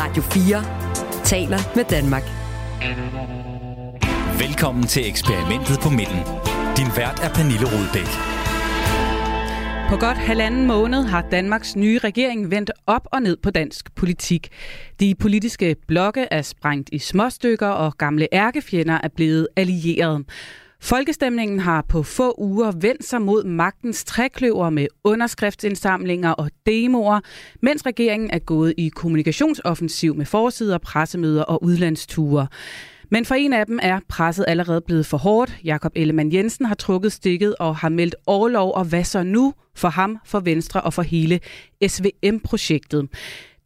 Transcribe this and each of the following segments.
Radio 4 taler med Danmark. Velkommen til eksperimentet på midten. Din vært er Pernille Rudbæk. På godt halvanden måned har Danmarks nye regering vendt op og ned på dansk politik. De politiske blokke er sprængt i småstykker, og gamle ærkefjender er blevet allieret. Folkestemningen har på få uger vendt sig mod magtens trækløver med underskriftsindsamlinger og demoer, mens regeringen er gået i kommunikationsoffensiv med forsider, pressemøder og udlandsture. Men for en af dem er presset allerede blevet for hårdt. Jakob Ellemann Jensen har trukket stikket og har meldt overlov, og hvad så nu for ham, for Venstre og for hele SVM-projektet.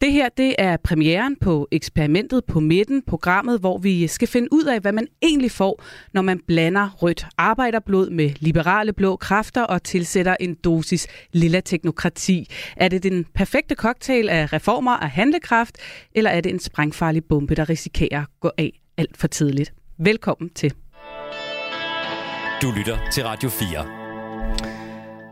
Det her det er premieren på eksperimentet på midten, programmet, hvor vi skal finde ud af, hvad man egentlig får, når man blander rødt arbejderblod med liberale blå kræfter og tilsætter en dosis lilla teknokrati. Er det den perfekte cocktail af reformer og handlekraft, eller er det en sprængfarlig bombe, der risikerer at gå af alt for tidligt? Velkommen til. Du lytter til Radio 4.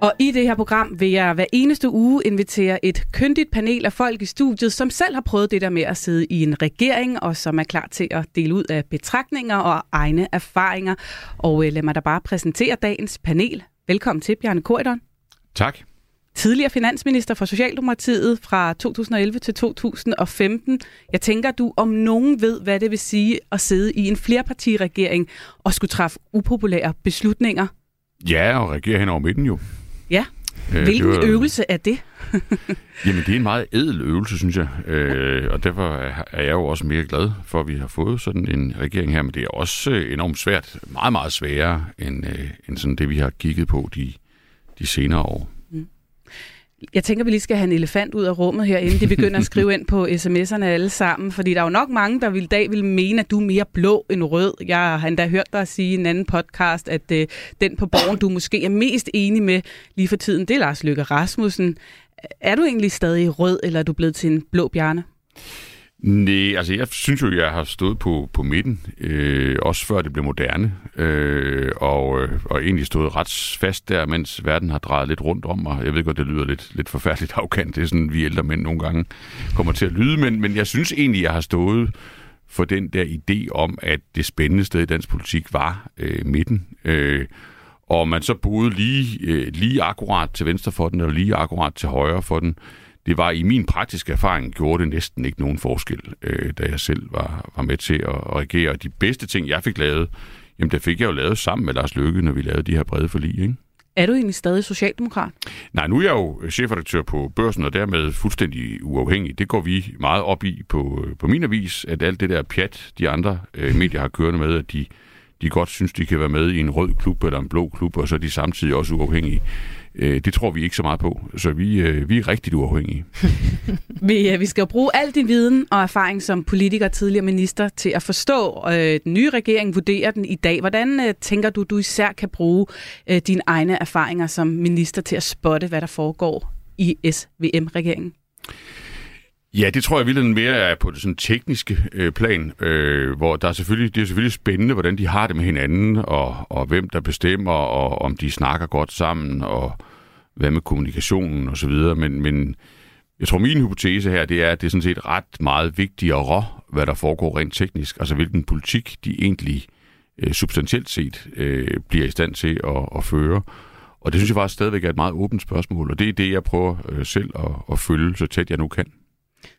Og i det her program vil jeg hver eneste uge invitere et kyndigt panel af folk i studiet, som selv har prøvet det der med at sidde i en regering, og som er klar til at dele ud af betragtninger og egne erfaringer. Og øh, lad mig da bare præsentere dagens panel. Velkommen til, Bjarne Korydon. Tak. Tidligere finansminister for Socialdemokratiet fra 2011 til 2015. Jeg tænker, du om nogen ved, hvad det vil sige at sidde i en flerpartiregering og skulle træffe upopulære beslutninger. Ja, og regere hen over midten jo. Ja. Hvilken det var, øvelse er det? jamen, det er en meget edel øvelse, synes jeg. Øh, og derfor er jeg jo også mere glad for, at vi har fået sådan en regering her. Men det er også øh, enormt svært. Meget, meget sværere end, øh, end sådan det, vi har kigget på de, de senere år. Jeg tænker, vi lige skal have en elefant ud af rummet her, inden de begynder at skrive ind på sms'erne alle sammen. Fordi der er jo nok mange, der vil i dag vil mene, at du er mere blå end rød. Jeg har endda hørt dig sige i en anden podcast, at øh, den på borgen, du måske er mest enig med lige for tiden, det er Lars Løkke Rasmussen. Er du egentlig stadig rød, eller er du blevet til en blå bjerne? Nej, altså jeg synes jo, jeg har stået på, på midten, øh, også før det blev moderne, øh, og, øh, og egentlig stået ret fast der, mens verden har drejet lidt rundt om mig. Jeg ved godt, det lyder lidt, lidt forfærdeligt afkant, det er sådan, vi ældre mænd nogle gange kommer til at lyde, men, men jeg synes egentlig, jeg har stået for den der idé om, at det spændende sted i dansk politik var øh, midten. Øh, og man så boede lige, øh, lige akkurat til venstre for den, eller lige akkurat til højre for den, det var i min praktiske erfaring, gjorde det næsten ikke nogen forskel, øh, da jeg selv var, var med til at, at regere. De bedste ting, jeg fik lavet, jamen det fik jeg jo lavet sammen med Lars Løkke, når vi lavede de her brede forlig, ikke? Er du egentlig stadig socialdemokrat? Nej, nu er jeg jo chefredaktør på børsen, og dermed fuldstændig uafhængig. Det går vi meget op i på, på min avis, at alt det der pjat, de andre øh, medier har kørende med, at de, de godt synes, de kan være med i en rød klub eller en blå klub, og så er de samtidig også uafhængige. Øh, det tror vi ikke så meget på, så vi, øh, vi er rigtig uafhængige. vi, øh, vi skal jo bruge al din viden og erfaring som politiker og tidligere minister til at forstå øh, den nye regering, vurderer den i dag. Hvordan øh, tænker du, du især kan bruge øh, dine egne erfaringer som minister til at spotte, hvad der foregår i SVM-regeringen? Ja, det tror jeg virkelig mere er på det sådan tekniske øh, plan, øh, hvor der er selvfølgelig, det er selvfølgelig spændende, hvordan de har det med hinanden, og, og hvem der bestemmer, og om de snakker godt sammen, og hvad med kommunikationen og så videre. Men, men jeg tror, min hypotese her, det er, at det er sådan set ret meget vigtigere, hvad der foregår rent teknisk. Altså hvilken politik de egentlig øh, substantielt set øh, bliver i stand til at, at føre. Og det synes jeg faktisk stadigvæk er et meget åbent spørgsmål, og det er det, jeg prøver øh, selv at, at følge så tæt jeg nu kan.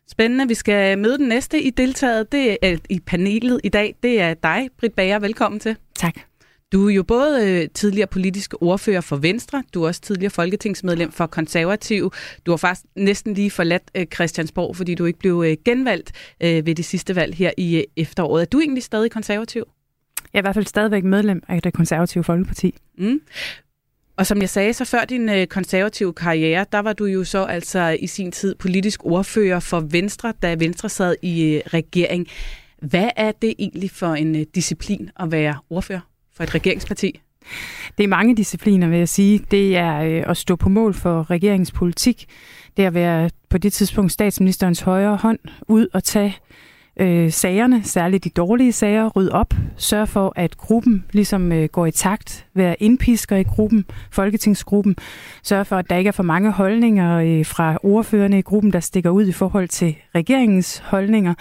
Spændende. Vi skal møde den næste i deltaget. Det er, i panelet i dag. Det er dig, Britt Bager. Velkommen til. Tak. Du er jo både øh, tidligere politisk ordfører for Venstre, du er også tidligere folketingsmedlem for Konservativ. Du har faktisk næsten lige forladt øh, Christiansborg, fordi du ikke blev øh, genvalgt ved det sidste valg her i efteråret. Er du egentlig stadig konservativ? Jeg er i hvert fald stadigvæk medlem af det konservative Folkeparti. Mm. Og som jeg sagde, så før din øh, konservative karriere, der var du jo så altså i sin tid politisk ordfører for Venstre, da Venstre sad i øh, regering. Hvad er det egentlig for en øh, disciplin at være ordfører for et regeringsparti? Det er mange discipliner, vil jeg sige. Det er øh, at stå på mål for regeringspolitik. Det er at være på det tidspunkt statsministerens højre hånd ud og tage øh, sagerne, særligt de dårlige sager, rydde op, sørge for, at gruppen ligesom øh, går i takt, være indpisker i gruppen, folketingsgruppen, sørge for, at der ikke er for mange holdninger øh, fra ordførende i gruppen, der stikker ud i forhold til regeringens holdninger.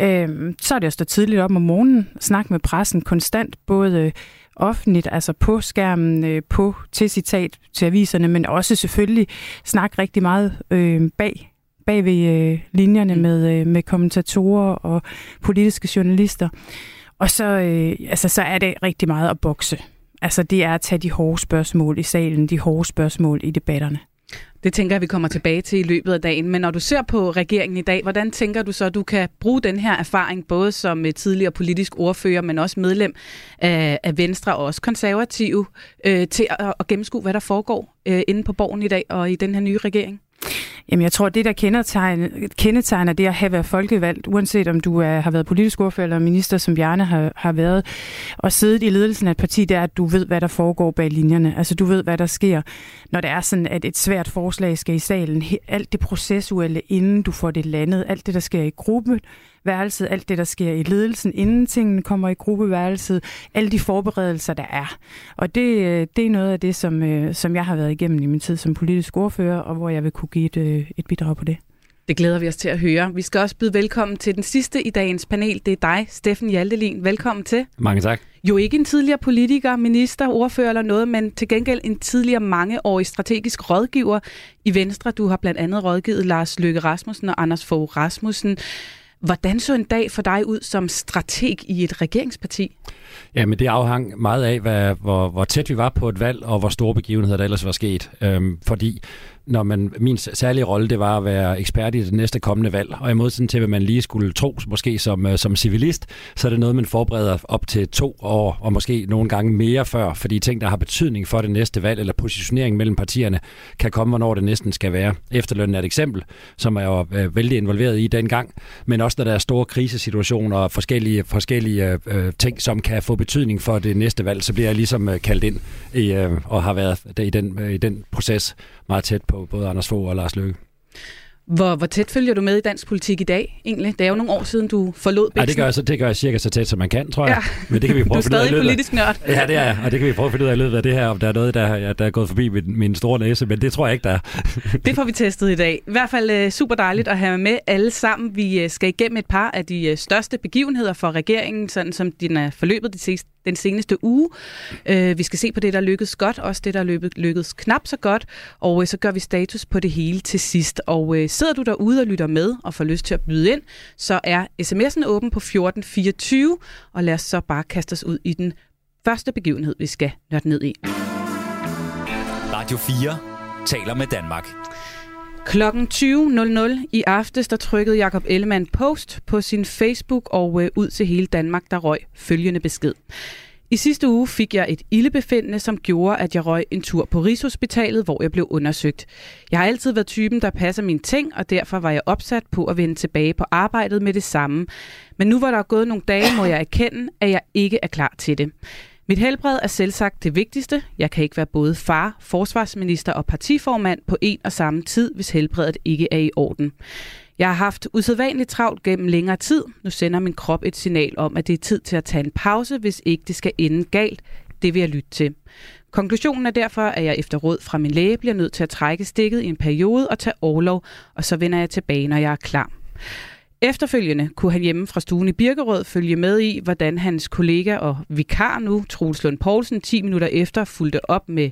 Øh, så er det at stå tidligt op om morgenen, snakke med pressen konstant, både offentligt, altså på skærmen, øh, på til citat til aviserne, men også selvfølgelig snakke rigtig meget øh, bag bag ved øh, linjerne mm. med, øh, med kommentatorer og politiske journalister. Og så, øh, altså, så er det rigtig meget at bokse. Altså det er at tage de hårde spørgsmål i salen, de hårde spørgsmål i debatterne. Det tænker jeg, vi kommer tilbage til i løbet af dagen. Men når du ser på regeringen i dag, hvordan tænker du så, at du kan bruge den her erfaring, både som eh, tidligere politisk ordfører, men også medlem af, Venstre og også konservative, eh, til at, gennemskue, hvad der foregår eh, inde på borgen i dag og i den her nye regering? Jamen, jeg tror, det, der kendetegner, kendetegner det at have været folkevalgt, uanset om du er, har været politisk ordfører eller minister, som Bjarne har, har været, og siddet i ledelsen af et parti, det er, at du ved, hvad der foregår bag linjerne. Altså, du ved, hvad der sker, når det er sådan, at et svært forslag skal i salen. Alt det processuelle, inden du får det landet, alt det, der sker i gruppen, værelset, alt det, der sker i ledelsen, inden tingene kommer i gruppeværelset, alle de forberedelser, der er. Og det, øh, det er noget af det, som, øh, som jeg har været igennem i min tid som politisk ordfører, og hvor jeg vil kunne give et, øh, et bidrag på det. Det glæder vi os til at høre. Vi skal også byde velkommen til den sidste i dagens panel. Det er dig, Steffen Hjaltelin. Velkommen til. Mange tak. Jo ikke en tidligere politiker, minister, ordfører eller noget, men til gengæld en tidligere mangeårig strategisk rådgiver i Venstre. Du har blandt andet rådgivet Lars Løkke Rasmussen og Anders Fogh Rasmussen. Hvordan så en dag for dig ud som strateg i et regeringsparti? Ja, men det afhang meget af, hvad, hvor, hvor tæt vi var på et valg, og hvor store begivenheder der ellers var sket. Øhm, fordi når man, min særlige rolle, det var at være ekspert i det næste kommende valg. Og i modsætning til, hvad man lige skulle tro, måske som, øh, som civilist, så er det noget, man forbereder op til to år, og måske nogle gange mere før, fordi ting, der har betydning for det næste valg, eller positionering mellem partierne, kan komme, hvornår det næsten skal være. Efterlønnen er et eksempel, som jeg var øh, vældig involveret i dengang, men også når der er store krisesituationer og forskellige, forskellige øh, ting, som kan få betydning for det næste valg, så bliver jeg ligesom øh, kaldt ind i, øh, og har været i den, øh, i den proces meget tæt på både Anders Fogh og Lars Løkke. Hvor, hvor tæt følger du med i dansk politik i dag, egentlig? Det er jo nogle år siden, du forlod Bæksen. Ja, det gør, jeg, det gør jeg cirka så tæt, som man kan, tror jeg. Ja. Men det kan vi prøve du er stadig politisk nørd. Ja, det er og det kan vi prøve at finde ud af i løbet af det her, om der er noget, der, ja, der er gået forbi min, min store næse, men det tror jeg ikke, der er. det får vi testet i dag. I hvert fald uh, super dejligt at have med alle sammen. Vi uh, skal igennem et par af de uh, største begivenheder for regeringen, sådan som den er forløbet de sidste den seneste uge. Øh, vi skal se på det, der lykkedes godt, også det, der lykkedes knap så godt, og øh, så gør vi status på det hele til sidst. Og øh, sidder du derude og lytter med og får lyst til at byde ind, så er sms'en åben på 1424, og lad os så bare kaste os ud i den første begivenhed, vi skal nørde ned i. Radio 4 taler med Danmark. Klokken 20.00 i aftes, der trykkede Jakob Ellemann post på sin Facebook og øh, ud til hele Danmark, der røg følgende besked. I sidste uge fik jeg et ildebefindende, som gjorde, at jeg røg en tur på Rigshospitalet, hvor jeg blev undersøgt. Jeg har altid været typen, der passer mine ting, og derfor var jeg opsat på at vende tilbage på arbejdet med det samme. Men nu hvor der er gået nogle dage, må jeg erkende, at jeg ikke er klar til det. Mit helbred er selvsagt det vigtigste. Jeg kan ikke være både far, forsvarsminister og partiformand på en og samme tid, hvis helbredet ikke er i orden. Jeg har haft usædvanligt travlt gennem længere tid. Nu sender min krop et signal om, at det er tid til at tage en pause, hvis ikke det skal ende galt. Det vil jeg lytte til. Konklusionen er derfor, at jeg efter råd fra min læge bliver nødt til at trække stikket i en periode og tage overlov, og så vender jeg tilbage, når jeg er klar. Efterfølgende kunne han hjemme fra stuen i Birkerød følge med i, hvordan hans kollega og vikar nu, Troels Lund Poulsen, 10 minutter efter fulgte op med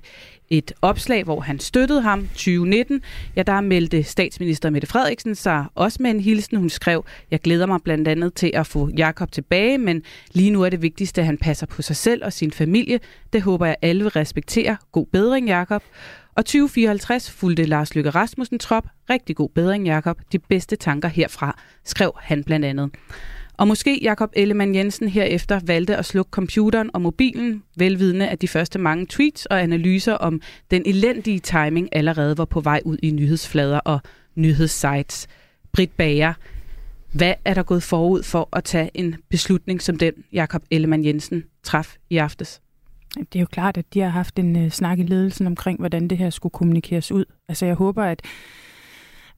et opslag, hvor han støttede ham 2019. Ja, der meldte statsminister Mette Frederiksen sig også med en hilsen. Hun skrev, jeg glæder mig blandt andet til at få Jakob tilbage, men lige nu er det vigtigste, at han passer på sig selv og sin familie. Det håber jeg alle vil respektere. God bedring, Jakob. Og 2054 fulgte Lars Lykke Rasmussen trop. Rigtig god bedring, Jakob. De bedste tanker herfra, skrev han blandt andet. Og måske Jakob Ellemann Jensen herefter valgte at slukke computeren og mobilen, velvidende at de første mange tweets og analyser om den elendige timing allerede var på vej ud i nyhedsflader og nyhedssites. Britt Bager, hvad er der gået forud for at tage en beslutning som den, Jakob Ellemann Jensen traf i aftes? Det er jo klart, at de har haft en øh, snak i ledelsen omkring, hvordan det her skulle kommunikeres ud. Altså jeg håber, at,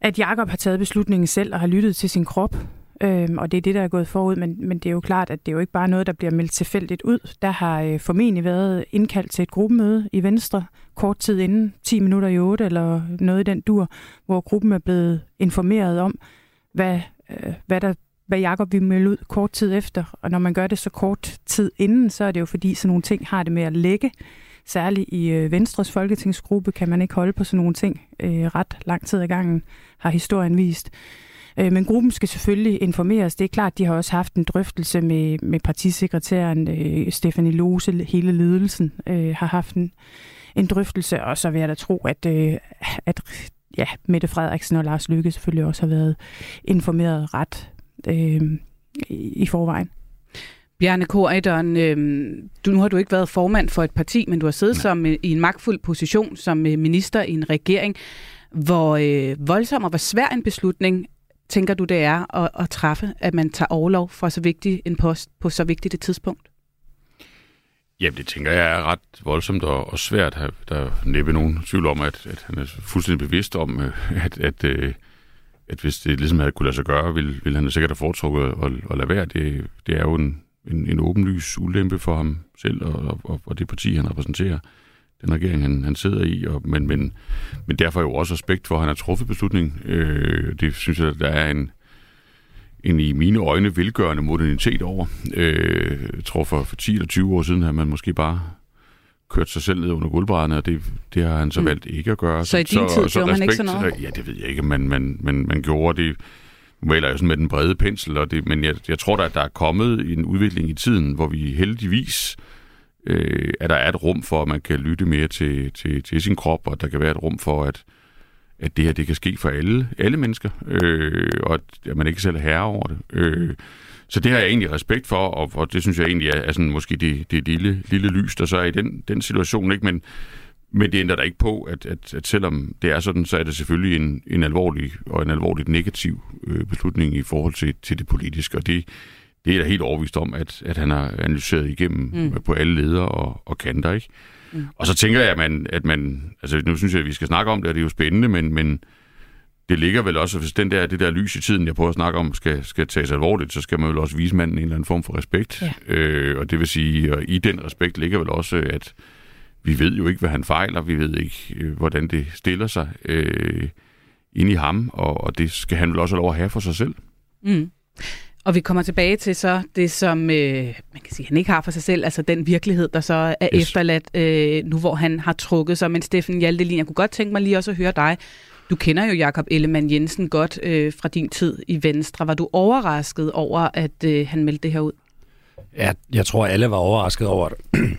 at Jakob har taget beslutningen selv og har lyttet til sin krop. øhm, og det er det, der er gået forud, men, men det er jo klart, at det er jo ikke bare noget, der bliver meldt tilfældigt ud. Der har øh, formentlig været indkaldt til et gruppemøde i Venstre kort tid inden, 10 minutter i 8 eller noget i den dur, hvor gruppen er blevet informeret om, hvad, øh, hvad der hvad Jacob vil melde ud kort tid efter. Og når man gør det så kort tid inden, så er det jo fordi, sådan nogle ting har det med at lægge. Særligt i øh, Venstres folketingsgruppe kan man ikke holde på sådan nogle ting øh, ret lang tid ad gangen, har historien vist. Øh, men gruppen skal selvfølgelig informeres. Det er klart, de har også haft en drøftelse med, med partisekretæren øh, Stefanie Lose, hele ledelsen øh, har haft en, en drøftelse, og så vil jeg da tro, at, øh, at ja, Mette Frederiksen og Lars Lykke selvfølgelig også har været informeret ret øh, i forvejen. Bjarne Korydon, øh, du, nu har du ikke været formand for et parti, men du har siddet som, øh, i en magtfuld position som øh, minister i en regering. Hvor øh, voldsom og hvor svær en beslutning tænker du, det er at, at træffe, at man tager overlov for så vigtig en post på så vigtigt et tidspunkt? Jamen, det tænker jeg er ret voldsomt og, og svært. Der er næppe nogen tvivl om, at, at han er fuldstændig bevidst om, øh, at, at, øh, at hvis det ligesom havde kunne lade sig gøre, ville, ville han sikkert have foretrukket at, at lade være. Det, det er jo en, en, en åbenlys ulempe for ham selv og, og, og det parti, han repræsenterer den regering, han, han sidder i, og, men, men, men derfor jo også respekt for, at han har truffet beslutningen. Øh, det synes jeg, der er en, en i mine øjne velgørende modernitet over. Øh, jeg tror for, for 10 eller 20 år siden har man måske bare kørt sig selv ned under gulvbrædderne, og det, det har han så mm. valgt ikke at gøre. Så i din så, tid så, gjorde man ikke sådan noget? Ja, det ved jeg ikke, men man, man, man gjorde det maler jo sådan med den brede pensel, og det, men jeg, jeg tror da, at der er kommet en udvikling i tiden, hvor vi heldigvis øh, at der er et rum for, at man kan lytte mere til, til, til sin krop, og der kan være et rum for, at, at det her det kan ske for alle, alle mennesker, øh, og at man ikke selv er herre over det. Øh, så det har jeg egentlig respekt for, og, og det synes jeg egentlig er, er sådan, måske det, det lille, lille lys, der så er i den, den situation. Ikke? Men, men det ændrer da ikke på, at, at, at selvom det er sådan, så er det selvfølgelig en, en alvorlig og en alvorligt negativ øh, beslutning i forhold til, til det politiske, og det, det er da helt overvist om, at, at han har analyseret igennem mm. på alle ledere og, og kanter, ikke? Mm. Og så tænker jeg, at man, at man, altså nu synes jeg, at vi skal snakke om det, og det er jo spændende, men, men det ligger vel også, hvis den der, det der lys i tiden, jeg prøver at snakke om, skal, skal tages alvorligt, så skal man vel også vise manden en eller anden form for respekt. Ja. Øh, og det vil sige, at i den respekt ligger vel også, at vi ved jo ikke, hvad han fejler, vi ved ikke, øh, hvordan det stiller sig øh, ind i ham, og, og det skal han vel også have lov at have for sig selv. Mm. Og vi kommer tilbage til så det, som øh, man kan sige, han ikke har for sig selv, altså den virkelighed, der så er yes. efterladt øh, nu, hvor han har trukket sig. Men Steffen Hjaltelin, jeg kunne godt tænke mig lige også at høre dig. Du kender jo Jakob Ellemann Jensen godt øh, fra din tid i Venstre. Var du overrasket over, at øh, han meldte det her ud? Ja, jeg tror, alle var overrasket over det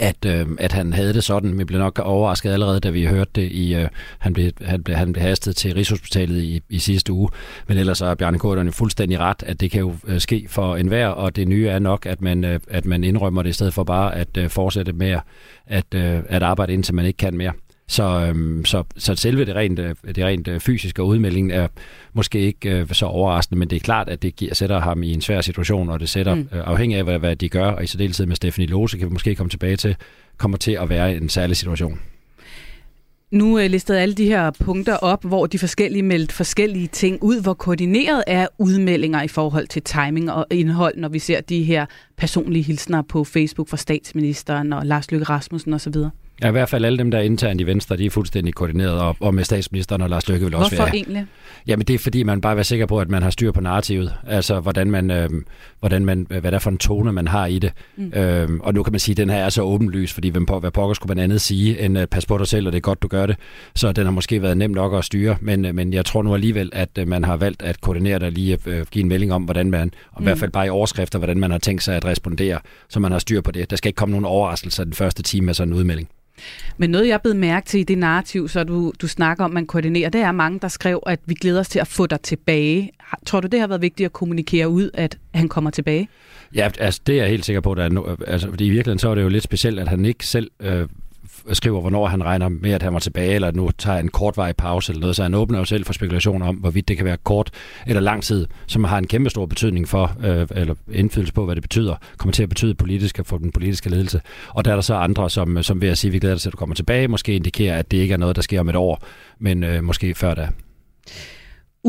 at, øh, at han havde det sådan. Vi blev nok overrasket allerede, da vi hørte det i, øh, han, blev, han, blev, han blev hastet til Rigshospitalet i, i sidste uge. Men ellers er Bjarne Korterne fuldstændig ret, at det kan jo øh, ske for enhver, og det nye er nok, at man, øh, at man indrømmer det i stedet for bare at øh, fortsætte med at, øh, at arbejde indtil man ikke kan mere. Så, øhm, så, så selve det rent, øh, det rent øh, fysiske udmeldingen er måske ikke øh, så overraskende, men det er klart, at det giver, sætter ham i en svær situation, og det sætter, mm. øh, afhængig af hvad, hvad de gør, og i særdeleshed med Stephanie Lose, kan vi måske komme tilbage til, kommer til at være en særlig situation. Nu øh, listede alle de her punkter op, hvor de forskellige meldte forskellige ting ud. Hvor koordineret er udmeldinger i forhold til timing og indhold, når vi ser de her personlige hilsner på Facebook fra statsministeren og Lars Løkke Rasmussen osv.? Ja, i hvert fald alle dem, der er internt i Venstre, de er fuldstændig koordineret, og, og med statsministeren og Lars Løkke vil også Hvorfor være. Hvorfor egentlig? Jamen det er fordi, man bare vil sikker på, at man har styr på narrativet. Altså hvordan man, øh, hvordan man, hvad der er for en tone, man har i det. Mm. Øhm, og nu kan man sige, at den her er så åbenlys, fordi hvem på, hvad pokker skulle man andet sige, end uh, pas på dig selv, og det er godt, du gør det. Så den har måske været nem nok at styre, men, uh, men jeg tror nu alligevel, at uh, man har valgt at koordinere det lige uh, give en melding om, hvordan man, og mm. i hvert fald bare i overskrifter, hvordan man har tænkt sig at respondere, så man har styr på det. Der skal ikke komme nogen overraskelser den første time af sådan en udmelding. Men noget, jeg blev mærke til i det narrativ, så du, du snakker om, man koordinerer, det er mange, der skrev, at vi glæder os til at få dig tilbage. Tror du, det har været vigtigt at kommunikere ud, at han kommer tilbage? Ja, altså, det er jeg helt sikker på. Der er no, altså, fordi i virkeligheden så er det jo lidt specielt, at han ikke selv øh, skriver, hvornår han regner med, at han var tilbage, eller nu tager en kortvarig pause eller noget, så han åbner jo selv for spekulation om, hvorvidt det kan være kort eller lang tid, som har en kæmpe stor betydning for, øh, eller indflydelse på, hvad det betyder, kommer til at betyde politisk for den politiske ledelse. Og der er der så andre, som, øh, som vil at sige, at vi glæder os til, at du kommer tilbage, måske indikerer, at det ikke er noget, der sker om et år, men øh, måske før da.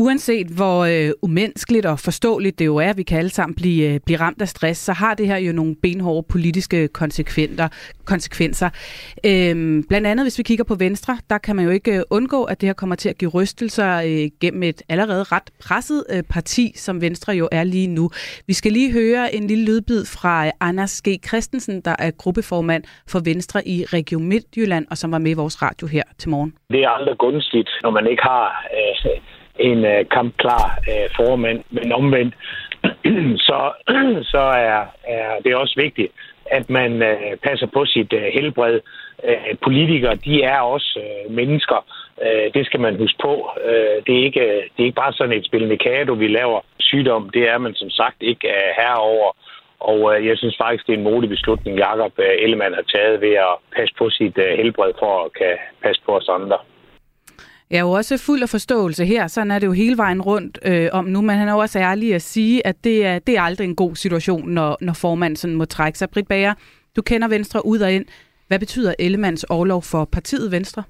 Uanset hvor øh, umenneskeligt og forståeligt det jo er, at vi kan alle sammen blive, øh, blive ramt af stress, så har det her jo nogle benhårde politiske konsekvenser. konsekvenser. Øhm, blandt andet, hvis vi kigger på Venstre, der kan man jo ikke øh, undgå, at det her kommer til at give rystelser øh, gennem et allerede ret presset øh, parti, som Venstre jo er lige nu. Vi skal lige høre en lille lydbid fra øh, Anders G. Christensen, der er gruppeformand for Venstre i Region Midtjylland, og som var med i vores radio her til morgen. Det er aldrig gunstigt, når man ikke har øh, en øh, kampklar øh, formand, men omvendt, så, så er, er det også vigtigt, at man øh, passer på sit øh, helbred. Øh, politikere, de er også øh, mennesker. Øh, det skal man huske på. Øh, det, er ikke, øh, det er ikke bare sådan et spil Mikado, vi laver sygdom. Det er man som sagt ikke øh, herover. Og øh, jeg synes faktisk, det er en modig beslutning, Jakob øh, Ellemann har taget ved at passe på sit øh, helbred for at kan passe på os andre. Jeg er jo også fuld af forståelse her, sådan er det jo hele vejen rundt øh, om nu, men han er jo også ærlig at sige, at det er, det er aldrig en god situation, når, når formanden sådan må trække sig. Britt Bager, du kender Venstre ud og ind. Hvad betyder Ellemands overlov for partiet Venstre?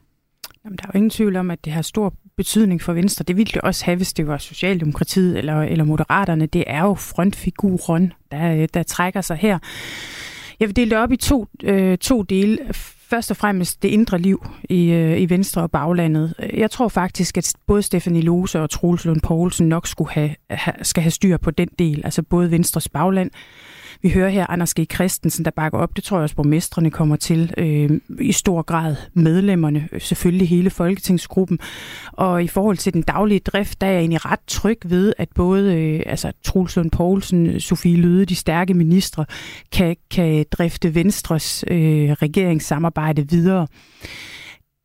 Jamen, der er jo ingen tvivl om, at det har stor betydning for Venstre. Det ville det også have, hvis det var Socialdemokratiet eller, eller Moderaterne. Det er jo frontfiguren, der, øh, der trækker sig her. Jeg vil dele det op i to, øh, to dele først og fremmest det indre liv i, øh, i Venstre og baglandet. Jeg tror faktisk, at både Stefanie Lose og Troels Lund Poulsen nok skulle have, skal have styr på den del, altså både Venstres bagland, vi hører her Anders G. Christensen, der bakker op. Det tror jeg også, borgmestrene kommer til. Øh, I stor grad medlemmerne, øh, selvfølgelig hele folketingsgruppen. Og i forhold til den daglige drift, der er jeg egentlig ret tryg ved, at både øh, altså, Truls Lund Poulsen, øh, Sofie Løde, de stærke ministre, kan, kan drifte Venstres øh, regeringssamarbejde videre.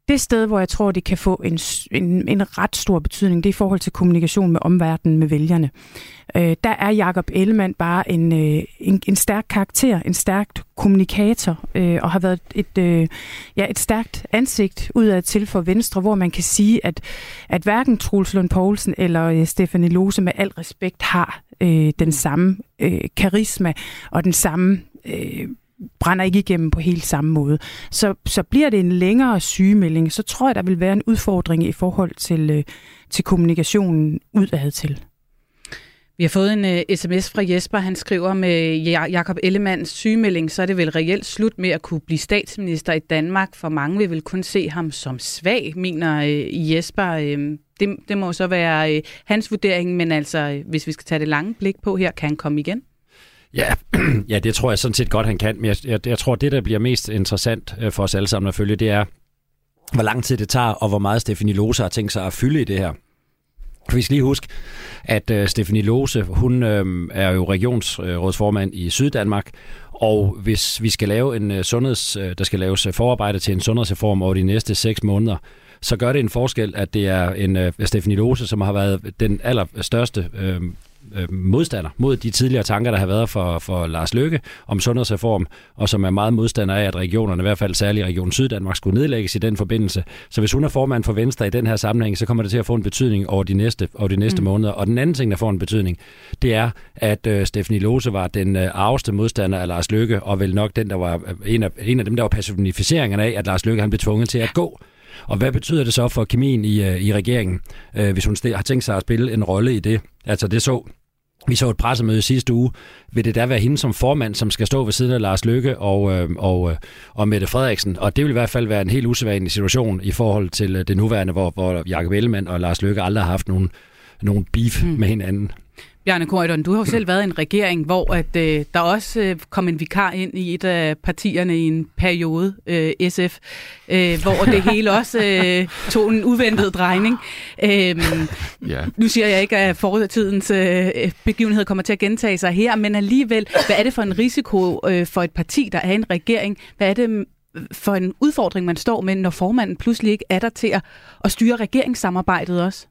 Det sted, hvor jeg tror, det kan få en, en, en ret stor betydning, det er i forhold til kommunikation med omverdenen, med vælgerne. Øh, der er Jakob Ellemann bare en, øh, en, en stærk karakter, en stærkt kommunikator, øh, og har været et, øh, ja, et stærkt ansigt udad til for Venstre, hvor man kan sige, at, at hverken Truls Lund Poulsen eller øh, Stefanie Lose med al respekt har øh, den samme øh, karisma og den samme øh, brænder ikke igennem på helt samme måde. Så, så bliver det en længere sygemelding, så tror jeg, der vil være en udfordring i forhold til, øh, til kommunikationen udad til. Vi har fået en øh, uh, sms fra Jesper. Han skriver med Jakob Ellemanns sygemelding, så er det vel reelt slut med at kunne blive statsminister i Danmark. For mange vil vel kun se ham som svag, mener uh, Jesper. Uh, det, det må så være uh, hans vurdering, men altså, uh, hvis vi skal tage det lange blik på her, kan han komme igen? Ja, ja, det tror jeg sådan set godt, han kan. Men jeg, jeg, jeg tror, det, der bliver mest interessant øh, for os alle sammen at følge, det er, hvor lang tid det tager, og hvor meget Stefanie Lose har tænkt sig at fylde i det her. Vi skal lige huske, at øh, uh, Stefanie Lose, hun uh, er jo regionsrådsformand i Syddanmark, og hvis vi skal lave en uh, sundheds, uh, der skal laves forarbejde til en sundhedsreform over de næste seks måneder, så gør det en forskel, at det er en uh, Stefanie Lose, som har været den allerstørste uh, øh, modstander mod de tidligere tanker, der har været for, for Lars Løkke om sundhedsreform, og som er meget modstander af, at regionerne, i hvert fald særligt Region Syddanmark, skulle nedlægges i den forbindelse. Så hvis hun er formand for Venstre i den her sammenhæng, så kommer det til at få en betydning over de næste, over de næste mm. måneder. Og den anden ting, der får en betydning, det er, at øh, Stephanie Lose var den øh, arveste modstander af Lars Løkke, og vel nok den, der var øh, en af, en af dem, der var personificeringen af, at Lars Løkke han blev tvunget til at gå. Og hvad betyder det så for kemien i, øh, i regeringen, øh, hvis hun har tænkt sig at spille en rolle i det? Altså det så vi så et pressemøde sidste uge. Vil det da være hende som formand, som skal stå ved siden af Lars Lykke og, øh, og, øh, og Mette Frederiksen? Og det vil i hvert fald være en helt usædvanlig situation i forhold til øh, det nuværende, hvor, hvor Jakob Ellemann og Lars Lykke aldrig har haft nogen, nogen beef mm. med hinanden. Bjarne Korydon, du har jo selv været i en regering, hvor at, øh, der også øh, kom en vikar ind i et af partierne i en periode, øh, SF, øh, hvor det hele også øh, tog en uventet drejning. Øh, ja. Nu siger jeg ikke, at fortidens øh, begivenhed kommer til at gentage sig her, men alligevel, hvad er det for en risiko øh, for et parti, der er en regering? Hvad er det for en udfordring, man står med, når formanden pludselig ikke er der til at, at styre regeringssamarbejdet også?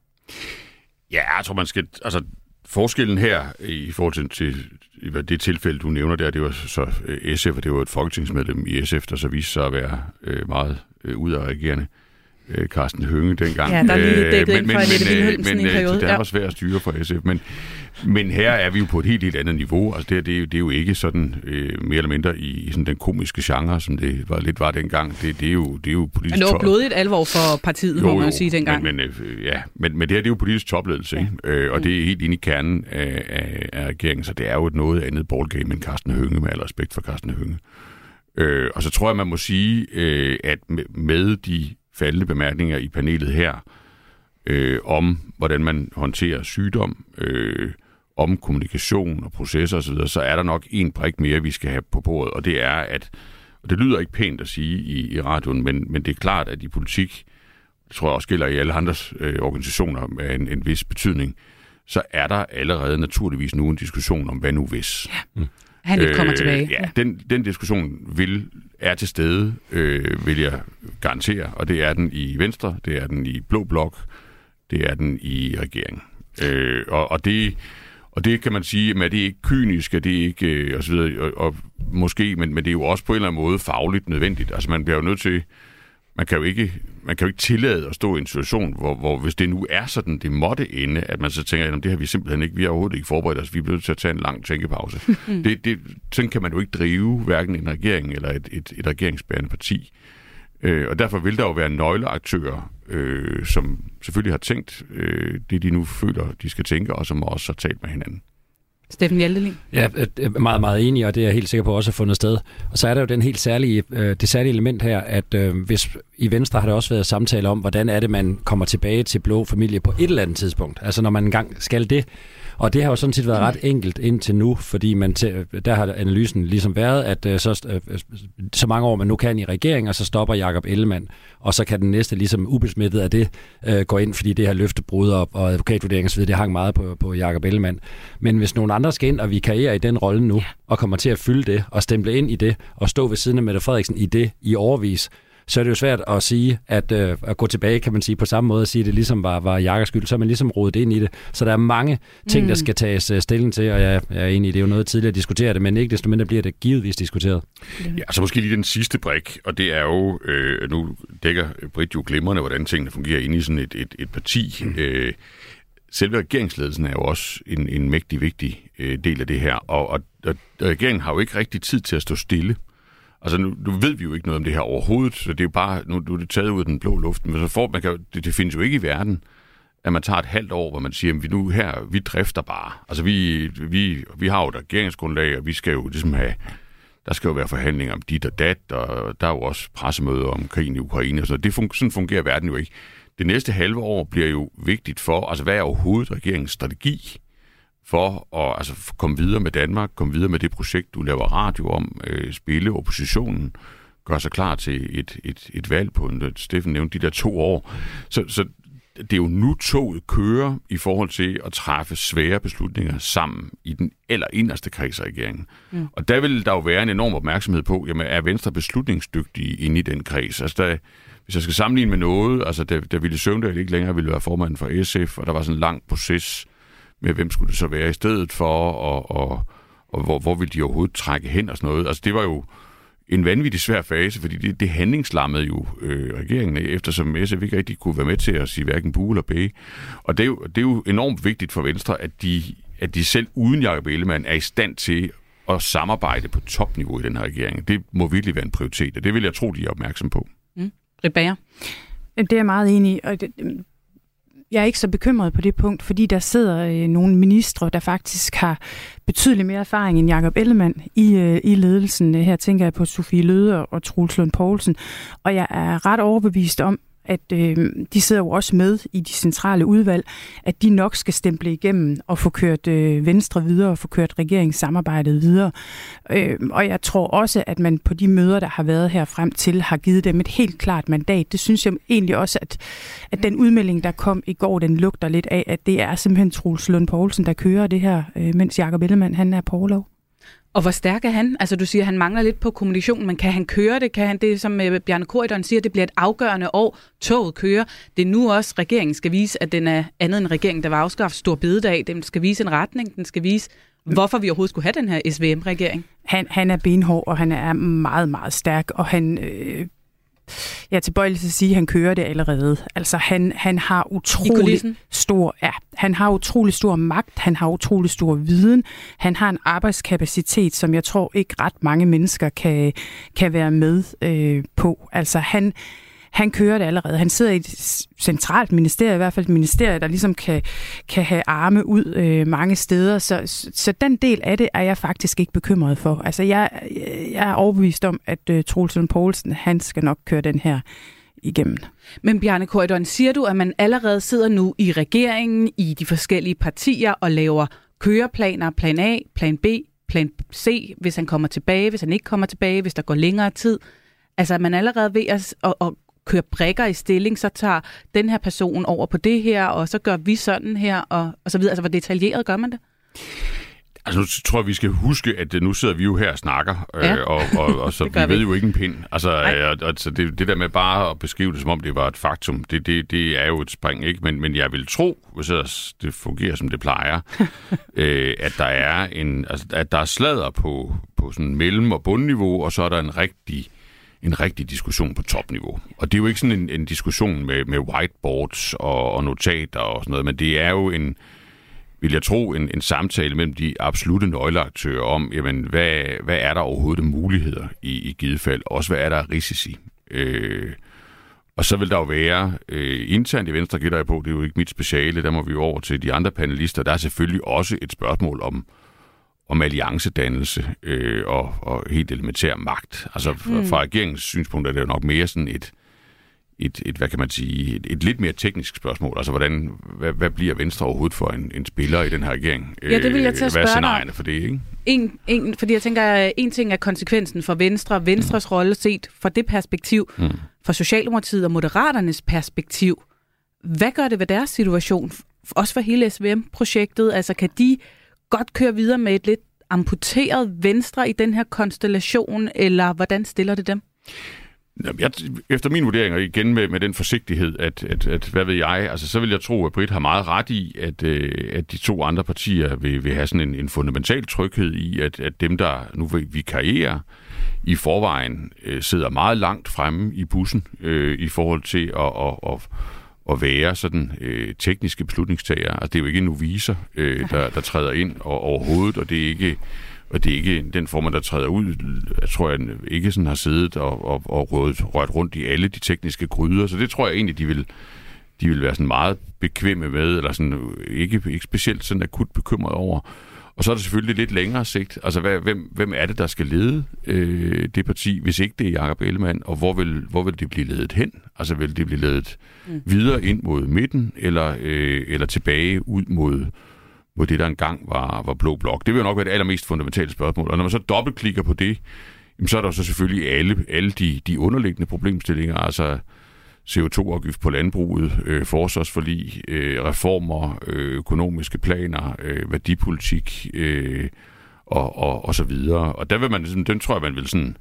Ja, jeg tror, man skal... Altså, Forskellen her i forhold til, til i det tilfælde, du nævner der, det var så SF, øh, og det var et folketingsmedlem i SF, der så viste sig at være øh, meget øh, udadreagerende. øh, Carsten Hønge dengang. Ja, der er lige dækket ind for Annette Wilhelmsen men, i en periode. Det Ja. var svært at styre for SF, men, men her er vi jo på et helt, helt andet niveau. Altså det, her, det, er, jo- det er jo ikke sådan øh, mere eller mindre i, i sådan den komiske genre, som det var, lidt var dengang. Det, det, er, jo, det er jo politisk Men det var blodigt alvor for partiet, må man jo sige dengang. Men, men, øh, ja, men, men det her det er jo politisk topledelse, ja. øh, og det er helt inde i kernen af, af, af regeringen, så det er jo et noget andet ballgame end Carsten Hønge, med al respekt for Carsten Hønge. Øh, og så tror jeg, man må sige, øh, at med de faldende bemærkninger i panelet her, øh, om hvordan man håndterer sygdom, øh, om kommunikation og processer osv., så er der nok en brik mere, vi skal have på bordet, og det er, at, og det lyder ikke pænt at sige i, i radioen, men, men det er klart, at i politik, det tror jeg også gælder i alle andres øh, organisationer med en, en vis betydning, så er der allerede naturligvis nu en diskussion om, hvad nu hvis. Han ikke kommer tilbage. Øh, Ja, den, den diskussion vil, er til stede, øh, vil jeg garantere, og det er den i Venstre, det er den i Blå Blok, det er den i regeringen. Øh, og, og det og det kan man sige, at det er ikke kynisk, det er ikke, øh, og så videre, og, og måske, men, men det er jo også på en eller anden måde fagligt nødvendigt. Altså man bliver jo nødt til, man kan jo ikke, man kan jo ikke tillade at stå i en situation, hvor, hvor hvis det nu er sådan, det måtte ende, at man så tænker, at det har vi simpelthen ikke, vi har overhovedet ikke forberedt os, vi er nødt til at tage en lang tænkepause. det, det, sådan kan man jo ikke drive hverken en regering eller et, et, et regeringsbærende parti. Øh, og derfor vil der jo være nøgleaktører, øh, som selvfølgelig har tænkt øh, det, de nu føler, de skal tænke, og som også har talt med hinanden. Steffen Hjaltelin. Ja, jeg er meget, meget enig, og det er jeg helt sikker på også har fundet sted. Og så er der jo den helt særlige, øh, det særlige element her, at øh, hvis i Venstre har der også været samtale om, hvordan er det, man kommer tilbage til blå familie på et eller andet tidspunkt. Altså når man engang skal det. Og det har jo sådan set været ret enkelt indtil nu, fordi man til, der har analysen ligesom været, at øh, så, øh, så mange år man nu kan i regering, og så stopper Jakob Ellemann, og så kan den næste ligesom ubesmittet af det øh, gå ind, fordi det her løftebrud og, og advokatvurdering osv., det hang meget på, på Jakob Ellemann. Men hvis nogen andre skal ind og vikariere i den rolle nu, og kommer til at fylde det, og stemple ind i det, og stå ved siden af Mette Frederiksen i det i overvis, så er det jo svært at sige, at, øh, at gå tilbage, kan man sige, på samme måde, at sige, at det ligesom var, var Jakobs skyld, så er man ligesom rodet ind i det. Så der er mange ting, mm. der skal tages øh, stilling til, og jeg, jeg er enig i, det er jo noget tidligere at diskutere det, men ikke desto mindre bliver det givetvis diskuteret. Ja, så måske lige den sidste brik, og det er jo, øh, nu dækker Britt jo glimrende, hvordan tingene fungerer inde i sådan et, et, et parti. Mm. Øh, selve regeringsledelsen er jo også en, en mægtig vigtig øh, del af det her, og, og, og regeringen har jo ikke rigtig tid til at stå stille. Altså nu, nu ved vi jo ikke noget om det her overhovedet, så det er jo bare, nu, nu er det taget ud af den blå luft, men så får, man kan, det, det findes jo ikke i verden, at man tager et halvt år, hvor man siger, at vi nu her, vi drifter bare. Altså vi, vi, vi har jo et regeringsgrundlag, og vi skal jo ligesom have, der skal jo være forhandlinger om dit og dat, og der er jo også pressemøder om krigen i Ukraine og sådan noget. Det fun- sådan fungerer verden jo ikke. Det næste halve år bliver jo vigtigt for, altså hvad er overhovedet regeringens strategi for at altså, komme videre med Danmark, komme videre med det projekt, du laver radio om, øh, spille oppositionen, gøre sig klar til et, et, et valg på, en, Steffen nævnte de der to år. Så, så det er jo nu toget kører i forhold til at træffe svære beslutninger sammen i den eller inderste kreds af regeringen. Mm. Og der vil der jo være en enorm opmærksomhed på, jamen er Venstre beslutningsdygtige inde i den kreds? Altså der, hvis jeg skal sammenligne med noget, altså da, da Ville Søvndal ikke længere ville være formanden for SF, og der var sådan en lang proces med, hvem skulle det så være i stedet for, og, og, og hvor, hvor ville de overhovedet trække hen og sådan noget. Altså det var jo en vanvittig svær fase, fordi det, det handlingslammede jo øh, regeringen, eftersom SF ikke rigtig kunne være med til at sige hverken bu eller bæ. Og det er, jo, det er jo enormt vigtigt for Venstre, at de, at de selv uden Jacob Ellemann er i stand til at samarbejde på topniveau i den her regering. Det må virkelig være en prioritet, og det vil jeg tro, de er opmærksom på. Britt Bager. Det er jeg meget enig i, og det, jeg er ikke så bekymret på det punkt, fordi der sidder øh, nogle ministre, der faktisk har betydeligt mere erfaring end Jakob Ellemann i, øh, i ledelsen. Her tænker jeg på Sofie Løde og Troels Lund Poulsen, og jeg er ret overbevist om, at øh, de sidder jo også med i de centrale udvalg, at de nok skal stemple igennem og få kørt øh, Venstre videre og få kørt regeringssamarbejdet videre. Øh, og jeg tror også, at man på de møder, der har været her frem til, har givet dem et helt klart mandat. Det synes jeg egentlig også, at, at den udmelding, der kom i går, den lugter lidt af, at det er simpelthen Troels Lund Poulsen, der kører det her, øh, mens Jakob Ellemann han er på overlov. Og hvor stærk er han? Altså du siger, at han mangler lidt på kommunikation, men kan han køre det? Kan han det, som øh, Bjarne Korydon siger, det bliver et afgørende år. Toget kører. Det er nu også, regeringen skal vise, at den er andet end regeringen, der var afskaffet stor bededag. Den skal vise en retning. Den skal vise, hvorfor vi overhovedet skulle have den her SVM-regering. Han, han er benhård, og han er meget, meget stærk, og han... Øh, er tilbøjelig til at sige, at han kører det allerede. Altså han, han har utrolig stor, ja, han har utrolig stor magt, han har utrolig stor viden, han har en arbejdskapacitet, som jeg tror ikke ret mange mennesker kan, kan være med øh, på. Altså han, han kører det allerede. Han sidder i et centralt ministerie, i hvert fald et ministerie, der ligesom kan, kan have arme ud øh, mange steder. Så, så den del af det er jeg faktisk ikke bekymret for. Altså jeg, jeg er overbevist om, at øh, Troels Poulsen, han skal nok køre den her igennem. Men Bjarne Korydon, siger du, at man allerede sidder nu i regeringen, i de forskellige partier og laver køreplaner, plan A, plan B, plan C, hvis han kommer tilbage, hvis han ikke kommer tilbage, hvis der går længere tid? Altså, er man allerede ved at, at, at kører brikker i stilling, så tager den her person over på det her, og så gør vi sådan her, og, og så videre. Altså, hvor detaljeret gør man det? Altså nu tror jeg, vi skal huske, at øh, nu sidder vi jo her og snakker, øh, ja. og, og, og så vi, vi ved jo ikke en pind. Altså, øh, altså det, det der med bare at beskrive det, som om det var et faktum, det, det, det er jo et spring, ikke? Men, men jeg vil tro, hvis det fungerer, som det plejer, øh, at der er en, altså, at der er slader på, på sådan mellem- og bundniveau, og så er der en rigtig en rigtig diskussion på topniveau. Og det er jo ikke sådan en, en diskussion med, med whiteboards og, og notater og sådan noget, men det er jo en, vil jeg tro, en, en samtale mellem de absolute nøgleaktører om, jamen, hvad, hvad er der overhovedet muligheder i, i givet fald? Også hvad er der risici? Øh, og så vil der jo være, øh, internt i Venstre gætter jeg på, det er jo ikke mit speciale, der må vi jo over til de andre panelister, der er selvfølgelig også et spørgsmål om, om alliancedannelse øh, og, og helt elementær magt. Altså mm. fra regeringens synspunkt er det jo nok mere sådan et, et, et hvad kan man sige, et, et lidt mere teknisk spørgsmål. Altså hvordan, hvad, hvad bliver Venstre overhovedet for en, en spiller i den her regering? Ja, det vil jeg til at spørge Hvad er scenarierne for det, ikke? En, en, fordi jeg tænker, en ting er konsekvensen for Venstre, Venstres mm. rolle set fra det perspektiv, mm. fra Socialdemokratiet og Moderaternes perspektiv. Hvad gør det ved deres situation? Også for hele SVM-projektet? Altså kan de godt køre videre med et lidt amputeret venstre i den her konstellation, eller hvordan stiller det dem? Jeg, efter min vurdering, og igen med, med den forsigtighed, at, at, at, hvad ved jeg, altså så vil jeg tro, at Britt har meget ret i, at, øh, at de to andre partier vil, vil have sådan en, en fundamental tryghed i, at, at dem, der nu vil karriere i forvejen øh, sidder meget langt fremme i bussen øh, i forhold til at, at, at, at være sådan øh, tekniske beslutningstager. Altså, det er jo ikke noviser, øh, der, der træder ind og, overhovedet, og det er ikke og det er ikke den form, der træder ud, jeg tror jeg ikke sådan har siddet og, og, og rørt, rørt rundt i alle de tekniske gryder. Så det tror jeg egentlig, de vil, de vil være sådan meget bekvemme med, eller sådan ikke, ikke specielt sådan akut bekymret over. Og så er der selvfølgelig lidt længere sigt. Altså, hvad, hvem, hvem er det, der skal lede øh, det parti, hvis ikke det er Jacob Ellemann, og hvor vil, hvor vil det blive ledet hen? Altså, vil det blive ledet mm. videre ind mod midten, eller, øh, eller tilbage ud mod, mod det, der engang var, var blå blok? Det vil jo nok være det allermest fundamentale spørgsmål. Og når man så dobbeltklikker på det, jamen, så er der så selvfølgelig alle, alle de, de underliggende problemstillinger, altså CO2-afgift på landbruget, øh, forsvarsforlig, øh, reformer, øh, økonomiske planer, øh, værdipolitik øh, og, og, og så videre. Og der vil man, sådan, den tror jeg, man vil sådan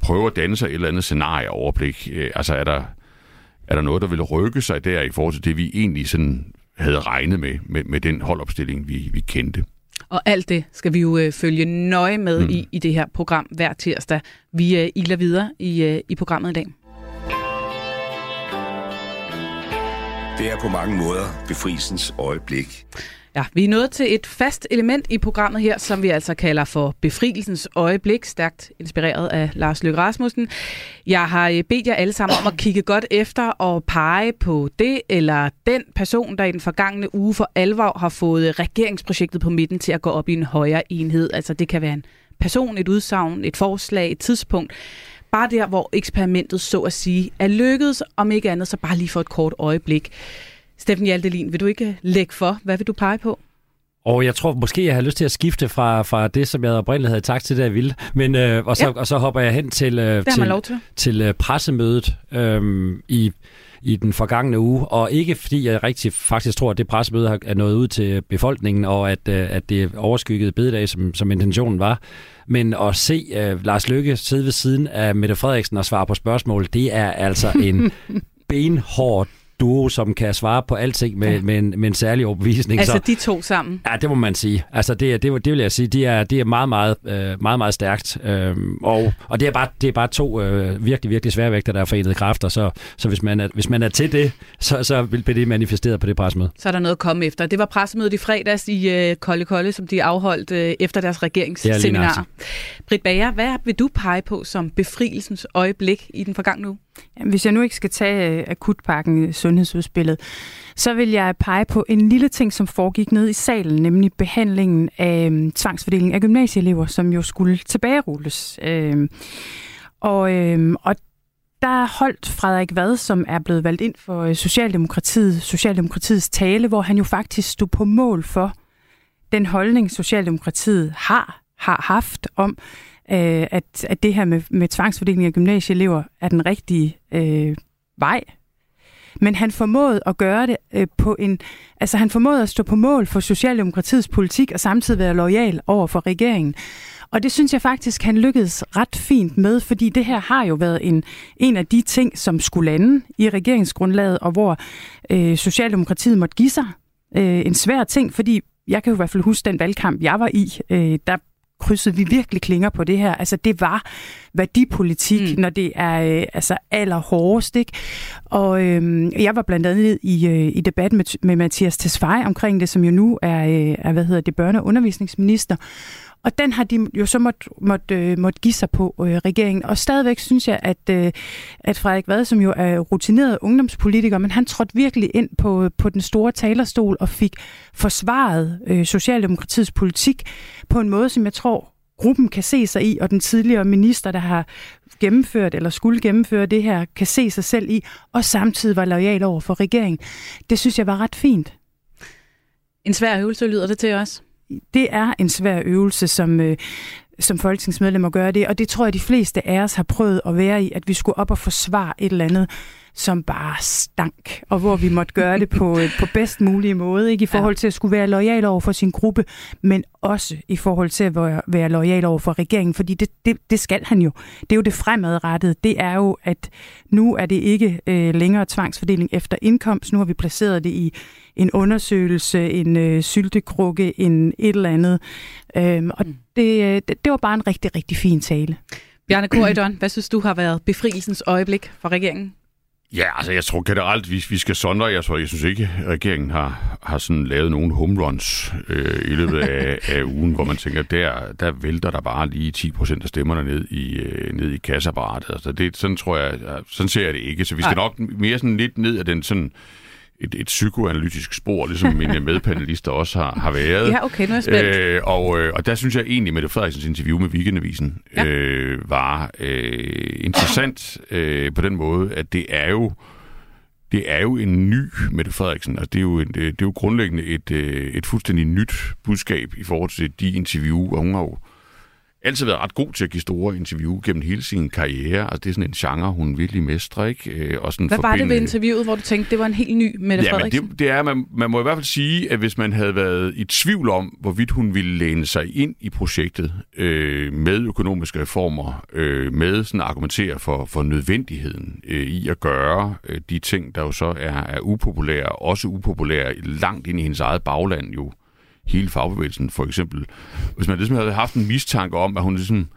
prøve at danne sig et eller andet scenarieoverblik. Øh, altså er der, er der noget, der vil rykke sig der i forhold til det, vi egentlig sådan havde regnet med, med, med den holdopstilling, vi, vi kendte. Og alt det skal vi jo øh, følge nøje med mm. i, i det her program hver tirsdag. Vi øh, iler videre i, øh, i programmet i dag. Det er på mange måder befrielsens øjeblik. Ja, vi er nået til et fast element i programmet her, som vi altså kalder for befrielsens øjeblik, stærkt inspireret af Lars Løkke Rasmussen. Jeg har øh, bedt jer alle sammen om at kigge godt efter og pege på det eller den person, der i den forgangne uge for alvor har fået øh, regeringsprojektet på midten til at gå op i en højere enhed. Altså det kan være en person, et udsagn, et forslag, et tidspunkt bare der, hvor eksperimentet så at sige er lykkedes, om ikke andet, så bare lige for et kort øjeblik. Steffen Hjaltelin, vil du ikke lægge for? Hvad vil du pege på? Og jeg tror måske, jeg har lyst til at skifte fra, fra det, som jeg oprindeligt havde tak til, det jeg ville. Men, øh, og, så, ja. og så hopper jeg hen til, øh, til, til. til øh, pressemødet øh, i, i den forgangne uge. Og ikke fordi jeg rigtig faktisk tror, at det pressemøde er nået ud til befolkningen, og at, øh, at det overskyggede bededag, som, som intentionen var. Men at se uh, Lars Løkke sidde ved siden af Mette Frederiksen og svare på spørgsmål, det er altså en benhård duo, som kan svare på alting med, ja. med, en, med en særlig overbevisning. Altså så, de to sammen? Ja, det må man sige. Altså det, det, det vil jeg sige, det er, det er meget, meget, øh, meget, meget stærkt. Øhm, og, og det er bare, det er bare to øh, virkelig, virkelig sværvægter, der er forenede kræfter. Så, så hvis, man er, hvis man er til det, så, så vil det manifesteret på det pressemøde. Så er der noget at komme efter. Det var pressemødet i fredags i øh, Kolde Kolde, som de afholdt øh, efter deres regeringsseminar. Britt Bager, hvad vil du pege på som befrielsens øjeblik i den forgangne uge? Hvis jeg nu ikke skal tage øh, akutpakken øh, sundhedsudspillet, så vil jeg pege på en lille ting, som foregik ned i salen, nemlig behandlingen af øh, tvangsfordelingen tvangsfordeling af gymnasieelever, som jo skulle tilbagerulles. Øh, og, øh, og der holdt Frederik Vad, som er blevet valgt ind for Socialdemokratiet, Socialdemokratiets tale, hvor han jo faktisk stod på mål for den holdning, Socialdemokratiet har, har haft om, øh, at, at det her med, med tvangsfordeling af gymnasieelever er den rigtige øh, vej. Men han formåede at gøre det øh, på en... Altså han formåede at stå på mål for Socialdemokratiets politik og samtidig være lojal over for regeringen. Og det synes jeg faktisk, han lykkedes ret fint med, fordi det her har jo været en, en af de ting, som skulle lande i regeringsgrundlaget, og hvor øh, Socialdemokratiet måtte give sig. Øh, en svær ting, fordi jeg kan jo i hvert fald huske den valgkamp, jeg var i. Øh, der krydsede vi virkelig klinger på det her. Altså, det var værdipolitik, mm. når det er øh, altså allerhårdest, ikke? Og øh, jeg var blandt andet i, øh, i debat med, med Mathias Tesfaye omkring det, som jo nu er, øh, er hvad hedder det, børne- og undervisningsminister. Og den har de jo så måtte, måtte, øh, måtte give sig på øh, regeringen. Og stadigvæk synes jeg, at, øh, at Frederik Vad, som jo er rutineret ungdomspolitiker, men han trådte virkelig ind på, øh, på den store talerstol og fik forsvaret øh, Socialdemokratiets politik på en måde, som jeg tror, gruppen kan se sig i, og den tidligere minister, der har gennemført eller skulle gennemføre det her, kan se sig selv i, og samtidig var lojal over for regeringen. Det synes jeg var ret fint. En svær øvelse lyder det til os det er en svær øvelse, som, øh, som folketingsmedlemmer gør det, og det tror jeg, de fleste af os har prøvet at være i, at vi skulle op og forsvare et eller andet, som bare stank, og hvor vi måtte gøre det på, øh, på bedst mulige måde, ikke i forhold til at skulle være lojal over for sin gruppe, men også i forhold til at være, være lojal over for regeringen, fordi det, det, det skal han jo. Det er jo det fremadrettede. Det er jo, at nu er det ikke øh, længere tvangsfordeling efter indkomst, nu har vi placeret det i en undersøgelse, en øh, syltekrukke, en et eller andet. Øhm, og mm. det, øh, det, det var bare en rigtig, rigtig fin tale. Bjarne Korydon, hvad synes du har været befrielsens øjeblik for regeringen? Ja, altså jeg tror generelt, vi, vi skal sondre. Jeg, tror, jeg synes ikke, at regeringen har, har sådan lavet nogen home runs øh, i løbet af, af ugen, hvor man tænker, der, der vælter der bare lige 10 procent af stemmerne ned i, øh, ned i kasseapparatet. Altså det, sådan tror jeg, sådan ser jeg det ikke. Så vi skal Ej. nok mere sådan lidt ned af den sådan et, et psykoanalytisk spor, ligesom mine medpanelister også har, har været. Ja, okay, nu er jeg spændt. Øh, og, øh, og der synes jeg egentlig, Mette Frederiksens interview med Weekendavisen ja. øh, var øh, interessant øh, på den måde, at det er jo det er jo en ny Mette Frederiksen. Altså, det, er jo en, det er jo grundlæggende et, øh, et fuldstændig nyt budskab i forhold til de interview, og hun har jo altid været ret god til at give store interview gennem hele sin karriere. Altså, det er sådan en genre, hun virkelig mestrer, ikke? Øh, og sådan Hvad forbinde... var det ved interviewet, hvor du tænkte, det var en helt ny Mette ja, Frederiksen? Det, det er, man, man må i hvert fald sige, at hvis man havde været i tvivl om, hvorvidt hun ville læne sig ind i projektet øh, med økonomiske reformer, øh, med sådan at argumentere for, for nødvendigheden øh, i at gøre øh, de ting, der jo så er, er upopulære, også upopulære langt ind i hendes eget bagland jo, hele fagbevægelsen, for eksempel. Hvis man ligesom havde haft en mistanke om, at hun ligesom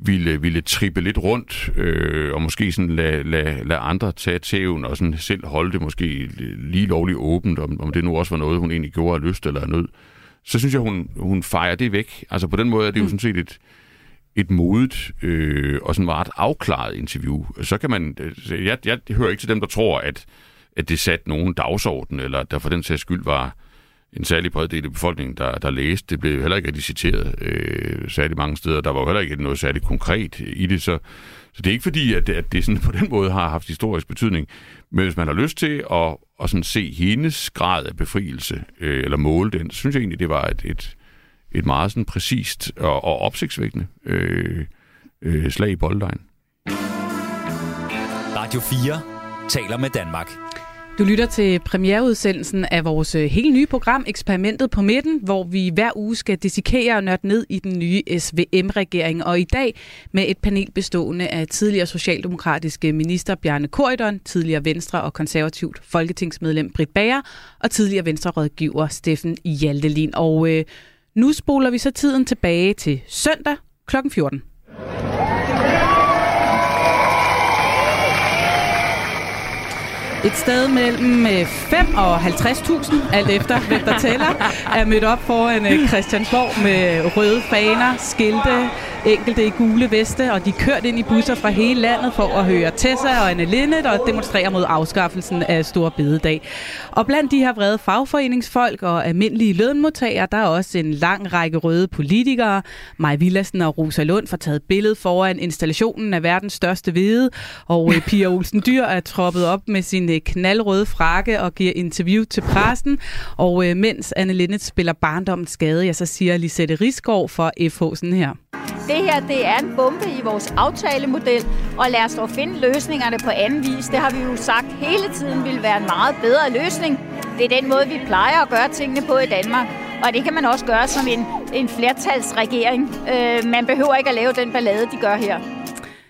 ville, ville trippe lidt rundt, øh, og måske sådan lade, lade, lade andre tage tæven, og sådan selv holde det måske lige lovligt åbent, om, om det nu også var noget, hun egentlig gjorde af lyst eller af nød, så synes jeg, hun, hun fejrer det væk. Altså på den måde er det jo mm. sådan set et, et modigt øh, og sådan meget afklaret interview. Så kan man... Jeg, jeg hører ikke til dem, der tror, at, at det satte nogen dagsorden, eller der for den sags skyld var en særlig bred del af befolkningen, der, der læste. Det blev heller ikke rigtig citeret øh, særlig mange steder. Der var jo heller ikke noget særligt konkret i det, så, så det er ikke fordi, at, at det sådan på den måde har haft historisk betydning. Men hvis man har lyst til at, at sådan se hendes grad af befrielse, øh, eller måle den, så synes jeg egentlig, det var et, et, et meget sådan præcist og, og opsigtsvækkende øh, øh, slag i bolddejen. Radio 4 taler med Danmark. Du lytter til premiereudsendelsen af vores øh, helt nye program Eksperimentet på midten, hvor vi hver uge skal dissekere og nørde ned i den nye SVM-regering. Og i dag med et panel bestående af tidligere socialdemokratiske minister Bjarne Korydon, tidligere Venstre og konservativt folketingsmedlem Britt Bager og tidligere Venstre-rådgiver Steffen Hjaltelin. Og øh, nu spoler vi så tiden tilbage til søndag kl. 14. Et sted mellem øh, 5 og 50.000, alt efter hvem der tæller, er mødt op foran øh, Christiansborg med røde faner, skilte, enkelte i gule veste, og de kørt ind i busser fra hele landet for at høre Tessa og Anne Linnet og demonstrere mod afskaffelsen af Stor Bededag. Og blandt de her vrede fagforeningsfolk og almindelige lønmodtagere, der er også en lang række røde politikere. Maj Villassen og Rosa Lund får taget billede foran installationen af verdens største hvede, og Pia Olsen Dyr er troppet op med sin øh, knaldrøde frakke og giver interview til pressen. Og øh, mens Anne Linnet spiller barndommens skade, ja, så siger Lisette Risgaard for FH sådan her. Det her det er en bombe i vores aftalemodel, og lad os dog finde løsningerne på anden vis. Det har vi jo sagt hele tiden vil være en meget bedre løsning. Det er den måde, vi plejer at gøre tingene på i Danmark. Og det kan man også gøre som en, en flertalsregering. Øh, man behøver ikke at lave den ballade, de gør her.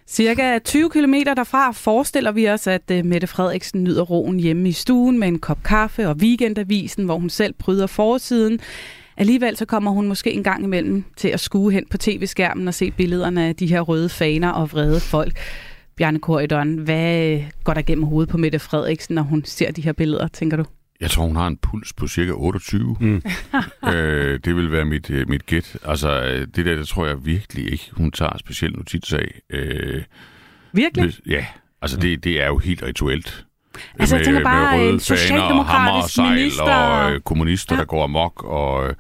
Cirka 20 km derfra forestiller vi os, at øh, Mette Frederiksen nyder roen hjemme i stuen med en kop kaffe og weekendavisen, hvor hun selv bryder forsiden. Alligevel så kommer hun måske en gang imellem til at skue hen på tv-skærmen og se billederne af de her røde faner og vrede folk. Bjarne Korydon, hvad går der gennem hovedet på Mette Frederiksen, når hun ser de her billeder, tænker du? Jeg tror, hun har en puls på cirka 28. Mm. øh, det vil være mit, øh, mit gæt. Altså, øh, det der, det tror jeg virkelig ikke, hun tager specielt notits af. Øh, virkelig? Hvis, ja, altså det, det er jo helt rituelt. Altså, med, jeg tænker bare med røde faner og hammer og sejl minister. og øh, kommunister, ja. der går amok, og øh,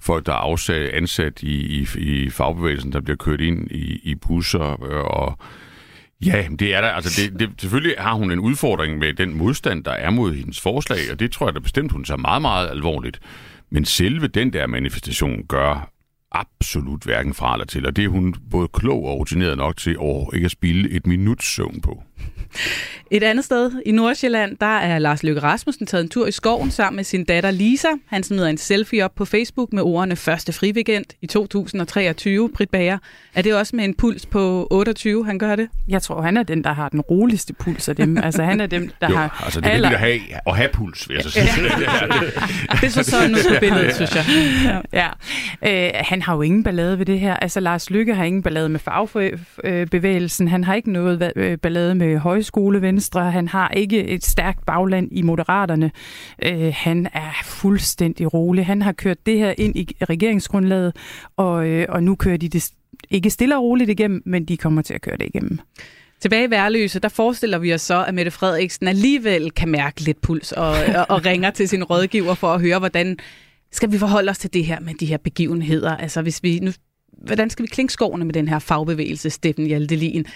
folk, der er afsat, ansat i, i, i fagbevægelsen, der bliver kørt ind i, i busser, øh, og Ja, det er der. Altså, det, det, selvfølgelig har hun en udfordring med den modstand, der er mod hendes forslag, og det tror jeg da bestemt, hun tager meget, meget alvorligt. Men selve den der manifestation gør absolut hverken fra eller til, og det er hun både klog og rutineret nok til at ikke at spille et minuts søvn på. Et andet sted i Nordsjælland, der er Lars Løkke Rasmussen taget en tur i skoven sammen med sin datter Lisa. Han smider en selfie op på Facebook med ordene første friweekend i 2023. Britt Bager, er det også med en puls på 28, han gør det? Jeg tror, han er den, der har den roligste puls af dem. Altså, han er dem, der jo, har... altså, det er aller... at have, at have puls, vil jeg så sige. det er så sådan noget på billedet, synes jeg. Ja. ja. Øh, han har jo ingen ballade ved det her. Altså, Lars Lykke har ingen ballade med fagbevægelsen. Han har ikke noget øh, ballade med højskole Venstre. Han har ikke et stærkt bagland i Moderaterne. Øh, han er fuldstændig rolig. Han har kørt det her ind i regeringsgrundlaget, og, øh, og nu kører de det ikke stille og roligt igennem, men de kommer til at køre det igennem. Tilbage i Værløse, der forestiller vi os så, at Mette Frederiksen alligevel kan mærke lidt puls og, og, og ringer til sin rådgiver for at høre, hvordan skal vi forholde os til det her med de her begivenheder? Altså, hvis vi nu, hvordan skal vi klinge skovene med den her fagbevægelse, Steffen Hjaltelin?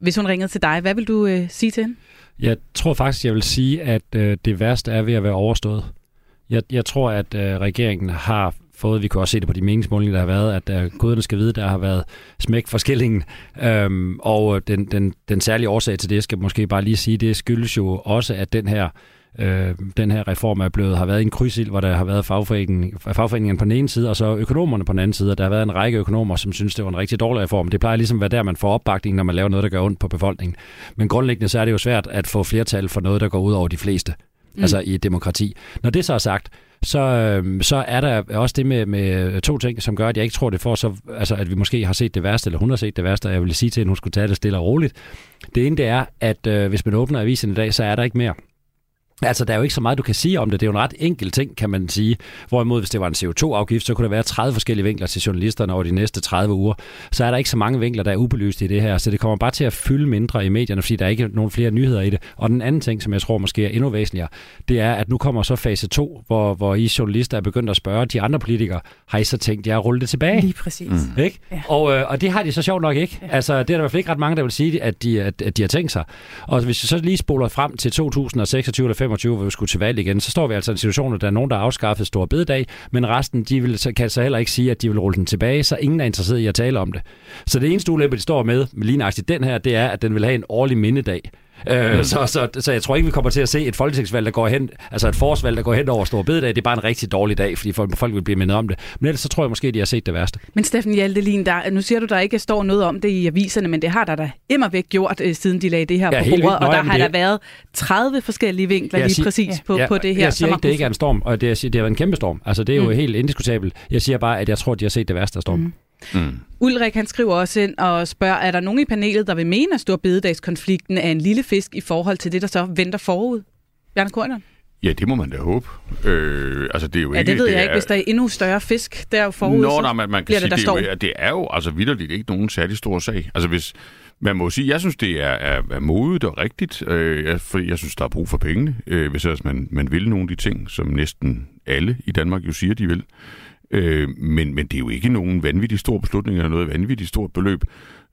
Hvis hun ringede til dig, hvad vil du øh, sige til hende? Jeg tror faktisk, jeg vil sige, at øh, det værste er ved at være overstået. Jeg, jeg tror, at øh, regeringen har fået, vi kan også se det på de meningsmålinger, der har været, at øh, guderne skal vide, der har været smæk for skillingen. Øhm, og øh, den, den, den særlige årsag til det, skal måske bare lige sige, det skyldes jo også, at den her øh, den her reform er blevet, har været en krydsild, hvor der har været fagforeningen, fagforeningen på den ene side, og så økonomerne på den anden side, og der har været en række økonomer, som synes, det var en rigtig dårlig reform. Det plejer ligesom at være der, man får opbakning, når man laver noget, der gør ondt på befolkningen. Men grundlæggende så er det jo svært at få flertal for noget, der går ud over de fleste. Mm. Altså i et demokrati. Når det så er sagt, så, øh, så er der også det med, med to ting, som gør, at jeg ikke tror, det får så, altså, at vi måske har set det værste, eller hun har set det værste, og jeg vil sige til, at hun skulle tage det stille og roligt. Det ene det er, at øh, hvis man åbner avisen i dag, så er der ikke mere. Altså, der er jo ikke så meget, du kan sige om det. Det er jo en ret enkel ting, kan man sige. Hvorimod, hvis det var en CO2-afgift, så kunne der være 30 forskellige vinkler til journalisterne over de næste 30 uger. Så er der ikke så mange vinkler, der er ubelyst i det her. Så det kommer bare til at fylde mindre i medierne, fordi der er ikke nogen flere nyheder i det. Og den anden ting, som jeg tror måske er endnu væsentligere, det er, at nu kommer så fase 2, hvor, hvor I journalister er begyndt at spørge de andre politikere, har I så tænkt jer at rulle det tilbage? Lige præcis. Mm. Ikke? Ja. Og, øh, og det har de så sjovt nok ikke. Ja. Altså, det er der i hvert fald ikke ret mange, der vil sige, at de, at, at de har tænkt sig. Og hvis vi så lige spoler frem til 2026 eller 2025, hvor vi skulle til valg igen, så står vi altså i en situation, at der er nogen, der har afskaffet stor bededag, men resten de vil, kan så heller ikke sige, at de vil rulle den tilbage, så ingen er interesseret i at tale om det. Så det eneste ulempe, de står med, med lige den her, det er, at den vil have en årlig mindedag. Øh, så, så, så jeg tror ikke, vi kommer til at se et folketingsvalg, der går hen, altså et forårsvalg, der går hen over Stor Bededag. Det er bare en rigtig dårlig dag, fordi folk, folk vil blive mindet om det. Men ellers så tror jeg måske, de har set det værste. Men Steffen Hjaltelin, der, nu siger du, der ikke står noget om det i aviserne, men det har der da immer væk gjort, øh, siden de lagde det her Ja, på bordet, vildt. Nå, og der har det- der været 30 forskellige vinkler Jeg lige siger- præcis på, på det her. Jeg siger ikke, det ikke er en storm, og det, er, det har været en kæmpe storm. Altså, det er jo Mm. helt indiskutabelt. Jeg siger bare, at jeg tror, de har set det værste af stormen. Mm. Mm. Ulrik han skriver også ind og spørger, er der nogen i panelet, der vil mene, at storbededagskonflikten er en lille fisk i forhold til det, der så venter forud? Bjarne Korydon? Ja, det må man da håbe. Øh, altså, det er jo Ja, ikke, det ved jeg er, ikke. Hvis der er endnu større fisk der forud, Nå, så nej, man, man kan sige, det, der det, står. er jo, det er jo altså vidderligt ikke nogen særlig stor sag. Altså hvis, man må sige, jeg synes, det er, er, er modigt og rigtigt, øh, jeg- fordi jeg synes, der er brug for pengene, øh, hvis ellers man, man vil nogle af de ting, som næsten alle i Danmark jo siger, de vil. Øh, men, men det er jo ikke nogen vanvittig stor beslutning eller noget vanvittigt stort beløb.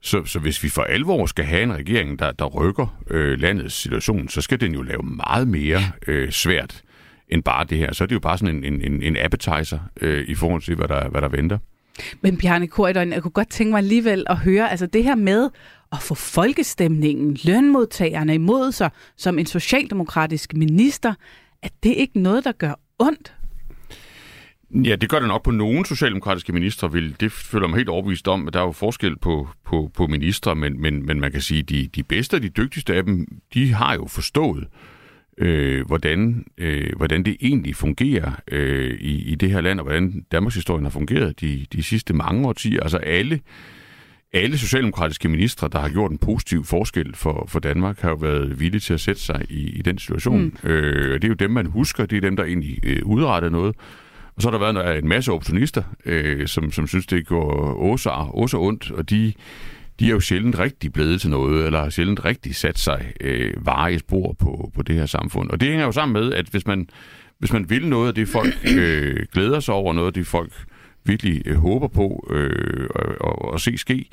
Så, så hvis vi for alvor skal have en regering, der, der rykker øh, landets situation, så skal den jo lave meget mere øh, svært end bare det her. Så er det jo bare sådan en, en, en, en appetizer øh, i forhold til, hvad der, hvad der venter. Men Bjarne Korydon, jeg kunne godt tænke mig alligevel at høre, altså det her med at få folkestemningen, lønmodtagerne imod sig som en socialdemokratisk minister, er det ikke noget, der gør ondt? Ja, det gør det nok på nogle socialdemokratiske ministre. Vil, det føler mig helt overbevist om, at der er jo forskel på, på, på ministre, men, men, men man kan sige, at de, de bedste og de dygtigste af dem, de har jo forstået, øh, hvordan, øh, hvordan det egentlig fungerer øh, i, i det her land, og hvordan Danmarks historien har fungeret de, de sidste mange årtier. Altså alle, alle socialdemokratiske ministre, der har gjort en positiv forskel for, for Danmark, har jo været villige til at sætte sig i, i den situation. Mm. Øh, og det er jo dem, man husker. Det er dem, der egentlig øh, udrettede noget. Og så har der været en masse opportunister, øh, som, som synes, det går også, også ondt, og de, de er jo sjældent rigtig blevet til noget, eller har sjældent rigtig sat sig øh, varige spor på, på det her samfund. Og det hænger jo sammen med, at hvis man, hvis man vil noget af det, folk øh, glæder sig over, noget af det, folk virkelig øh, håber på øh, og, og, og se ske,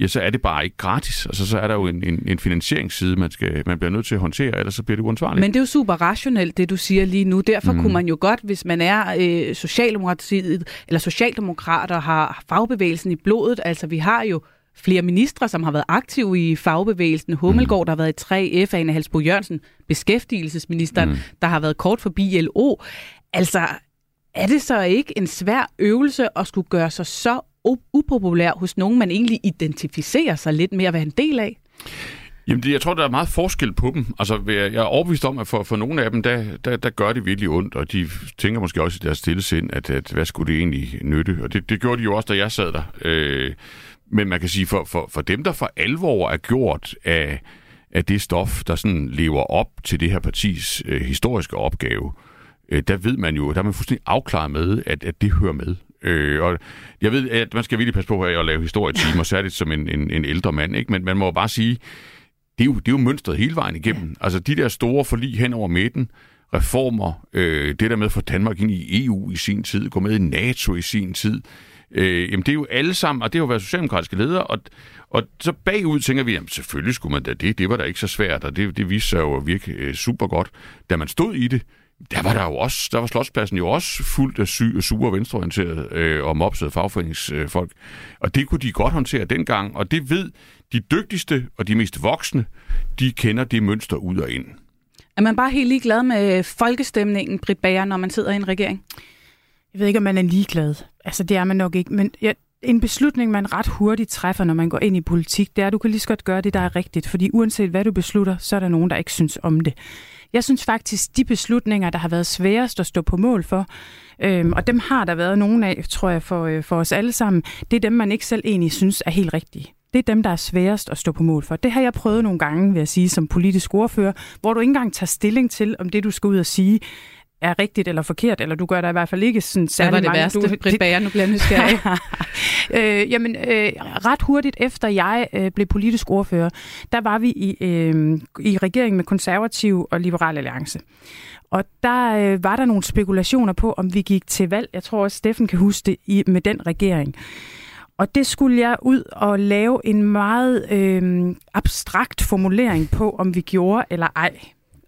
ja, så er det bare ikke gratis. Altså, så er der jo en, en, en finansieringsside, man, skal, man bliver nødt til at håndtere, ellers så bliver det uansvarligt. Men det er jo super rationelt, det du siger lige nu. Derfor Mm. mm. kunne man jo godt, hvis man er øh, Socialdemokratiet eller Socialdemokrater, har fagbevægelsen i blodet. Altså, vi har jo flere ministre, som har været aktive i fagbevægelsen. Hummelgaard, der har været i 3F, Ane Halsbo Jørgensen, beskæftigelsesministeren, Mm. mm. der har været kort forbi LO. Altså, er det så ikke en svær øvelse at skulle gøre sig så upopulær hos nogen, man egentlig identificerer sig lidt med at være en del af? Jamen, det, jeg tror, der er meget forskel på dem. Altså, jeg er overbevist om, at for, for nogle af dem, der, der, der gør det virkelig ondt, og de tænker måske også i deres stille sind, at, at hvad skulle det egentlig nytte? Og det, det gjorde de jo også, da jeg sad der. Øh, men man kan sige, for, for, for dem, der for alvor er gjort af, af det stof, der sådan lever op til det her partis øh, historiske opgave, øh, der ved man jo, der er man fuldstændig afklaret med, at, at det hører med. Øh, og jeg ved, at man skal virkelig passe på her at lave historietimer, særligt som en, en, en ældre mand, ikke? Men man må bare sige, det er jo, det er jo mønstret hele vejen igennem. Altså de der store forlig hen over midten, reformer, øh, det der med at få Danmark ind i EU i sin tid, gå med i NATO i sin tid, øh, jamen det er jo alle sammen, og det har jo været socialdemokratiske ledere, og, og så bagud tænker vi, jamen selvfølgelig skulle man da det, det var da ikke så svært, og det, det viste sig jo at virke øh, super godt. Da man stod i det, der var der jo også, der var Slotspladsen jo også fuldt af sy- sure venstreorienterede øh, og mopsede fagforeningsfolk. Og det kunne de godt håndtere dengang, og det ved de dygtigste og de mest voksne, de kender det mønster ud og ind. Er man bare helt ligeglad med folkestemningen, Britt Bager, når man sidder i en regering? Jeg ved ikke, om man er ligeglad. Altså, det er man nok ikke. Men jeg, en beslutning, man ret hurtigt træffer, når man går ind i politik, det er, at du kan lige så godt gøre det, der er rigtigt. Fordi uanset hvad du beslutter, så er der nogen, der ikke synes om det. Jeg synes faktisk, de beslutninger, der har været sværest at stå på mål for, øhm, og dem har der været nogen af, tror jeg, for, øh, for os alle sammen, det er dem, man ikke selv egentlig synes er helt rigtige. Det er dem, der er sværest at stå på mål for. Det har jeg prøvet nogle gange, vil jeg sige, som politisk ordfører, hvor du ikke engang tager stilling til, om det, du skal ud og sige, er rigtigt eller forkert, eller du gør der i hvert fald ikke sådan Hvad særlig var det mange... værste, du, Britt Bager? Nu bliver jeg nysgerrig. øh, jamen, øh, ret hurtigt efter jeg øh, blev politisk ordfører, der var vi i, øh, i regeringen med konservativ og liberal alliance. Og der øh, var der nogle spekulationer på, om vi gik til valg. Jeg tror også, Steffen kan huske det i, med den regering. Og det skulle jeg ud og lave en meget øh, abstrakt formulering på, om vi gjorde eller ej.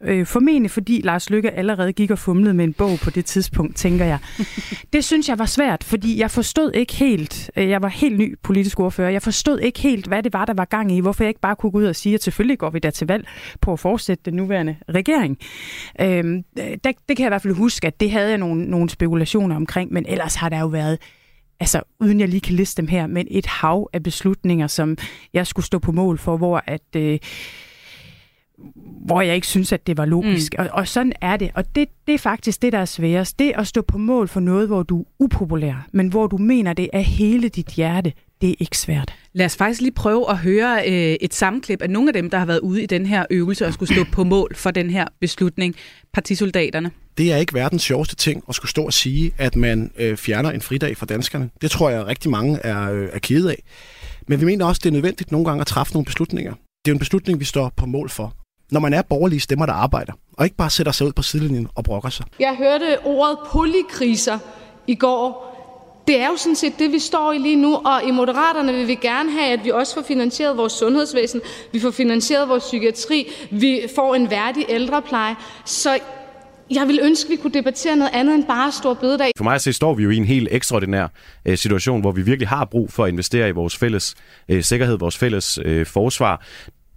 Øh, formentlig fordi Lars Lykke allerede gik og fumlede med en bog på det tidspunkt, tænker jeg. det synes jeg var svært, fordi jeg forstod ikke helt, øh, jeg var helt ny politisk ordfører, jeg forstod ikke helt, hvad det var, der var gang i, hvorfor jeg ikke bare kunne gå ud og sige, at selvfølgelig går vi der til valg på at fortsætte den nuværende regering. Øh, det, det kan jeg i hvert fald huske, at det havde jeg nogle, nogle spekulationer omkring, men ellers har der jo været altså uden jeg lige kan liste dem her, men et hav af beslutninger, som jeg skulle stå på mål for, hvor at øh, hvor jeg ikke synes, at det var logisk. Mm. Og, og sådan er det. Og det, det er faktisk det, der er sværest. Det at stå på mål for noget, hvor du er upopulær, men hvor du mener det af hele dit hjerte, det er ikke svært. Lad os faktisk lige prøve at høre øh, et sammenklip af nogle af dem, der har været ude i den her øvelse og skulle stå på mål for den her beslutning. Partisoldaterne. Det er ikke verdens sjoveste ting at skulle stå og sige, at man øh, fjerner en fridag fra danskerne. Det tror jeg rigtig mange er, øh, er kede af. Men vi mener også, det er nødvendigt nogle gange at træffe nogle beslutninger. Det er en beslutning, vi står på mål for når man er borgerlige stemmer, der arbejder, og ikke bare sætter sig ud på sidelinjen og brokker sig. Jeg hørte ordet polykriser i går. Det er jo sådan set det, vi står i lige nu, og i Moderaterne vil vi gerne have, at vi også får finansieret vores sundhedsvæsen, vi får finansieret vores psykiatri, vi får en værdig ældrepleje. Så jeg vil ønske, at vi kunne debattere noget andet end bare stor bededag. For mig at se, står vi jo i en helt ekstraordinær øh, situation, hvor vi virkelig har brug for at investere i vores fælles øh, sikkerhed, vores fælles øh, forsvar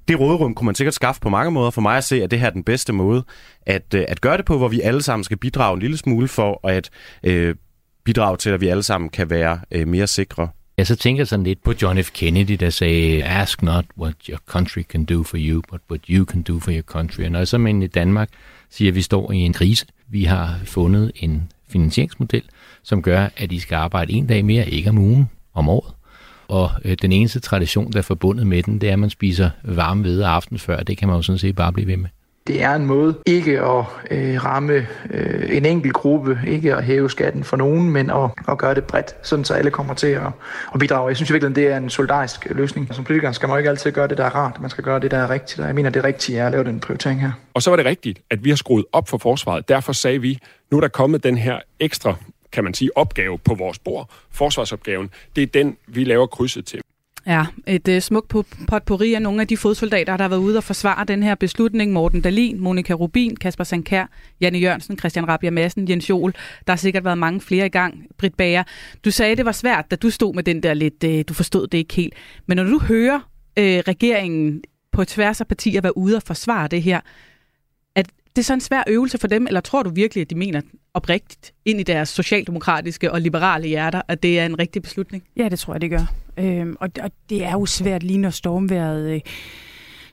det råderum kunne man sikkert skaffe på mange måder. For mig at se, at det her er den bedste måde at, øh, at gøre det på, hvor vi alle sammen skal bidrage en lille smule for at øh, bidrage til, at vi alle sammen kan være øh, mere sikre. Jeg så tænker sådan lidt på John F. Kennedy, der sagde, ask not what your country can do for you, but what you can do for your country. Og når jeg så men i Danmark siger, at vi står i en krise, vi har fundet en finansieringsmodel, som gør, at I skal arbejde en dag mere, ikke om ugen, om året og øh, den eneste tradition, der er forbundet med den, det er, at man spiser varme hvede aften før. Det kan man jo sådan set bare blive ved med. Det er en måde ikke at øh, ramme øh, en enkelt gruppe, ikke at hæve skatten for nogen, men at, at gøre det bredt, sådan så alle kommer til at, at bidrage. Jeg synes virkelig, det er en solidarisk løsning. Som politiker skal man jo ikke altid gøre det, der er rart. Man skal gøre det, der er rigtigt, og jeg mener, det rigtige er at lave den prioritering her. Og så var det rigtigt, at vi har skruet op for forsvaret. Derfor sagde vi, nu er der kommet den her ekstra kan man sige, opgave på vores bord, forsvarsopgaven, det er den, vi laver krydset til. Ja, et uh, smukt potpourri af nogle af de fodsoldater, der har været ude og forsvare den her beslutning. Morten Dalin, Monika Rubin, Kasper Sankær, Janne Jørgensen, Christian Rabia Madsen, Jens Jol. Der har sikkert været mange flere i gang. Britt Bager, du sagde, det var svært, da du stod med den der lidt, uh, du forstod det ikke helt. Men når du hører uh, regeringen på tværs af partier være ude og forsvare det her, det er så en svær øvelse for dem, eller tror du virkelig, at de mener oprigtigt ind i deres socialdemokratiske og liberale hjerter, at det er en rigtig beslutning? Ja, det tror jeg, det gør. Øhm, og, og det er jo svært lige når stormværet øh,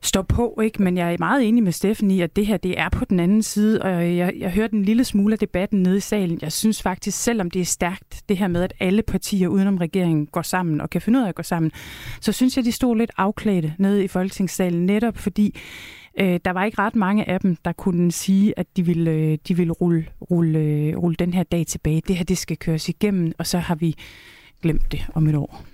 står på, ikke? men jeg er meget enig med Steffen i, at det her det er på den anden side, og jeg, jeg hørte en lille smule af debatten nede i salen. Jeg synes faktisk, selvom det er stærkt, det her med, at alle partier udenom regeringen går sammen og kan finde ud af at gå sammen, så synes jeg, de stod lidt afklædte nede i Folketingssalen, netop fordi Øh, der var ikke ret mange af dem, der kunne sige, at de ville, øh, de ville rulle, rulle, øh, rulle den her dag tilbage. Det her, det skal køres igennem, og så har vi glemt det om et år.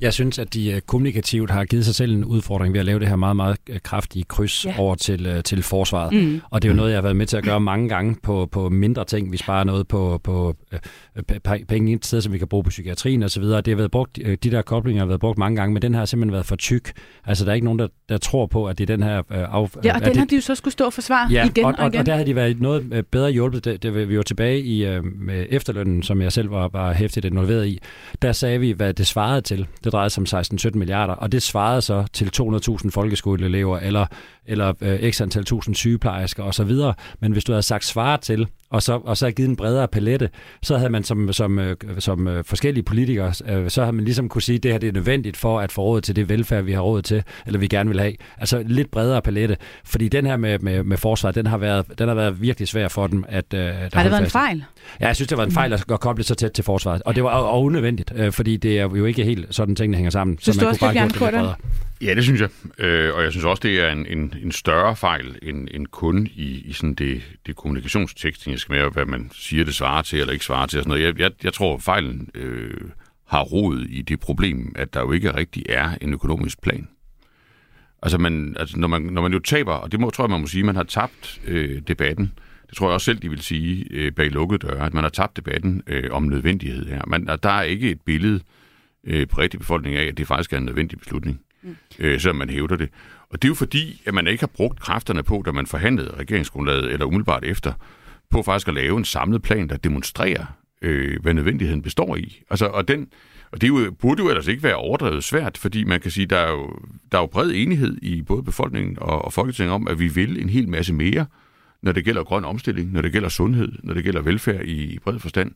Jeg synes, at de øh, kommunikativt har givet sig selv en udfordring ved at lave det her meget, meget øh, kraftige kryds ja. over til, øh, til forsvaret. Mm. Og det er jo noget, jeg har været med til at gøre mange gange på, på mindre ting. Vi sparer noget på, på øh, penge et sted, som vi kan bruge på psykiatrien osv. Det har været brugt, de der koblinger har været brugt mange gange, men den her har simpelthen været for tyk. Altså, der er ikke nogen, der, der tror på, at det er den her... Øh, af, ja, og den det, har de jo så skulle stå og forsvare ja, igen og, og, og igen. og der havde de været noget bedre hjulpet. Det, det, vi var tilbage i øh, med efterlønnen, som jeg selv var, var hæftigt involveret i. Der sagde vi, hvad det svarede til. Det drejede sig om 16 17 milliarder, og det svarede så til 200.000 folkeskoleelever, eller, eller øh, x antal tusind sygeplejersker osv. Men hvis du havde sagt svare til, og så, og så havde givet en bredere palette, så havde man som, som, øh, som øh, forskellige politikere, øh, så havde man ligesom kunne sige, at det her det er nødvendigt for at få råd til det velfærd, vi har råd til, eller vi gerne vil have. Altså lidt bredere palette, fordi den her med, med, med forsvar, den har, været, den har været virkelig svær for dem. At, øh, har det været en fejl? Ja, jeg synes, det var en fejl at koble så tæt til forsvaret, og det var og unødvendigt, øh, fordi det er jo ikke helt sådan, tingene hænger sammen. Synes så man du kunne også, bare det Ja, det synes jeg. Øh, og jeg synes også, det er en, en, en større fejl end, end kun i, i sådan det, det kommunikationstekniske med, hvad man siger, det svarer til eller ikke svarer til. Og sådan noget. Jeg, jeg, jeg tror, fejlen øh, har rod i det problem, at der jo ikke rigtig er en økonomisk plan. Altså, man, altså når, man, når man jo taber, og det må, tror jeg, man må sige, man har tabt øh, debatten. Det tror jeg også selv, de vil sige øh, bag lukkede døre, at man har tabt debatten øh, om nødvendighed her. Man, der er ikke et billede øh, bredt i befolkningen af, at det faktisk er en nødvendig beslutning. mm. øh, selvom man hævder det. Og det er jo fordi, at man ikke har brugt kræfterne på, da man forhandlede regeringsgrundlaget, eller umiddelbart efter, på faktisk at lave en samlet plan, der demonstrerer, øh, hvad nødvendigheden består i. Altså, og den, og det jo, burde jo ellers ikke være overdrevet svært, fordi man kan sige, der er jo, der er jo bred enighed i både befolkningen og, og Folketinget om, at vi vil en hel masse mere, når det gælder grøn omstilling, når det gælder sundhed, når det gælder velfærd i, i bred forstand.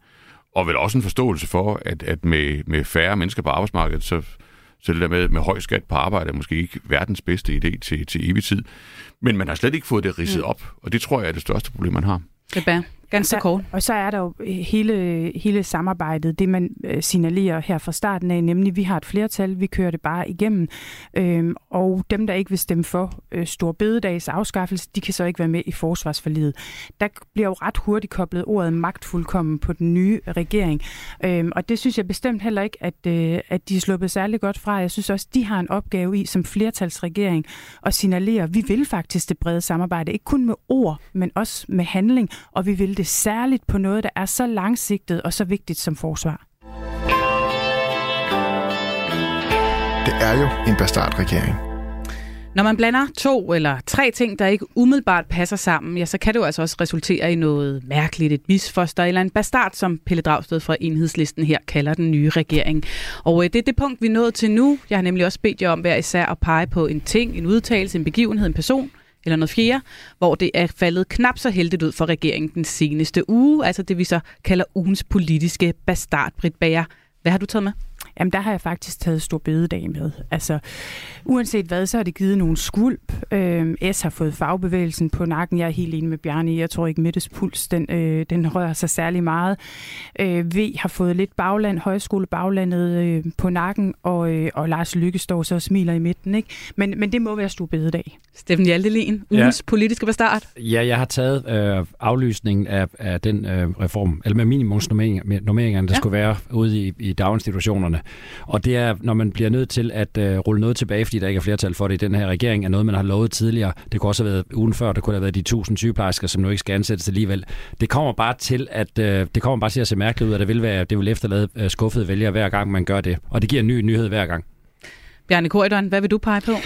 Og vel også en forståelse for, at, at med, med færre mennesker på arbejdsmarkedet, så, så det der med, med høj skat på arbejde er måske ikke verdens bedste idé til, til evig tid. Men man har slet ikke fået det ridset mm. op, og det tror jeg er det største problem, man har. Det er Ganske der, kort. Og så er der jo hele, hele samarbejdet, det man øh, signalerer her fra starten af, nemlig vi har et flertal, vi kører det bare igennem, øhm, og dem, der ikke vil stemme for øh, Stor Bededags afskaffelse, de kan så ikke være med i forsvarsforlidet. Der bliver jo ret hurtigt koblet ordet magtfuldkommen på den nye regering, øhm, og det synes jeg bestemt heller ikke, at, øh, at de er sluppet særlig godt fra. Jeg synes også, de har en opgave i som flertalsregering at signalere, at vi vil faktisk det brede samarbejde, ikke kun med ord, men også med handling, og vi vil det særligt på noget, der er så langsigtet og så vigtigt som forsvar? Det er jo en bastardregering. Når man blander to eller tre ting, der ikke umiddelbart passer sammen, ja, så kan det jo altså også resultere i noget mærkeligt, et misfoster eller en bastard, som Pelle Dragsted fra Enhedslisten her kalder den nye regering. Og øh, det er det punkt, vi er nået til nu. Jeg har nemlig også bedt jer om hver især at pege på en ting, en udtalelse, en begivenhed, en person, eller noget fjerde, hvor det er faldet knap så heldigt ud for regeringen den seneste uge, altså det vi så kalder ugens politiske bastard, Britt Bager. Hvad har du taget med? Jamen, der har jeg faktisk taget stor bededag med. Altså, uanset hvad, så har det givet nogle skulp. Øh, S har fået fagbevægelsen på nakken. Jeg er helt enig med Bjarne. Jeg tror ikke, Mettes puls, den, øh, den rører sig særlig meget. Øh, v har fået lidt bagland, højskole baglandet øh, på nakken, og, øh, og Lars Lykke står så og smiler i midten. Ikke? Men, men det må være stor bededag. Steffen Hjaltelin, ugens ja. politiske bastard. Ja, jeg har taget øh, aflysningen af, af den øh, reform, eller med minimumsnormeringerne, der ja. skulle være ude i, i daginstitutionerne. Og det er, når man bliver nødt til at øh, rulle noget tilbage, fordi der ikke er flertal for det i den her regering, er noget, man har lovet tidligere. Det kunne også have været ugen før, det kunne have været de 1000 sygeplejersker, som nu ikke skal ansættes alligevel. Det kommer bare til at, øh, det kommer bare til at se mærkeligt ud, og det vil, være, det vil efterlade øh, skuffede vælgere hver gang, man gør det. Og det giver en ny nyhed hver gang. Bjarne Korydon, hvad vil du pege på? Jeg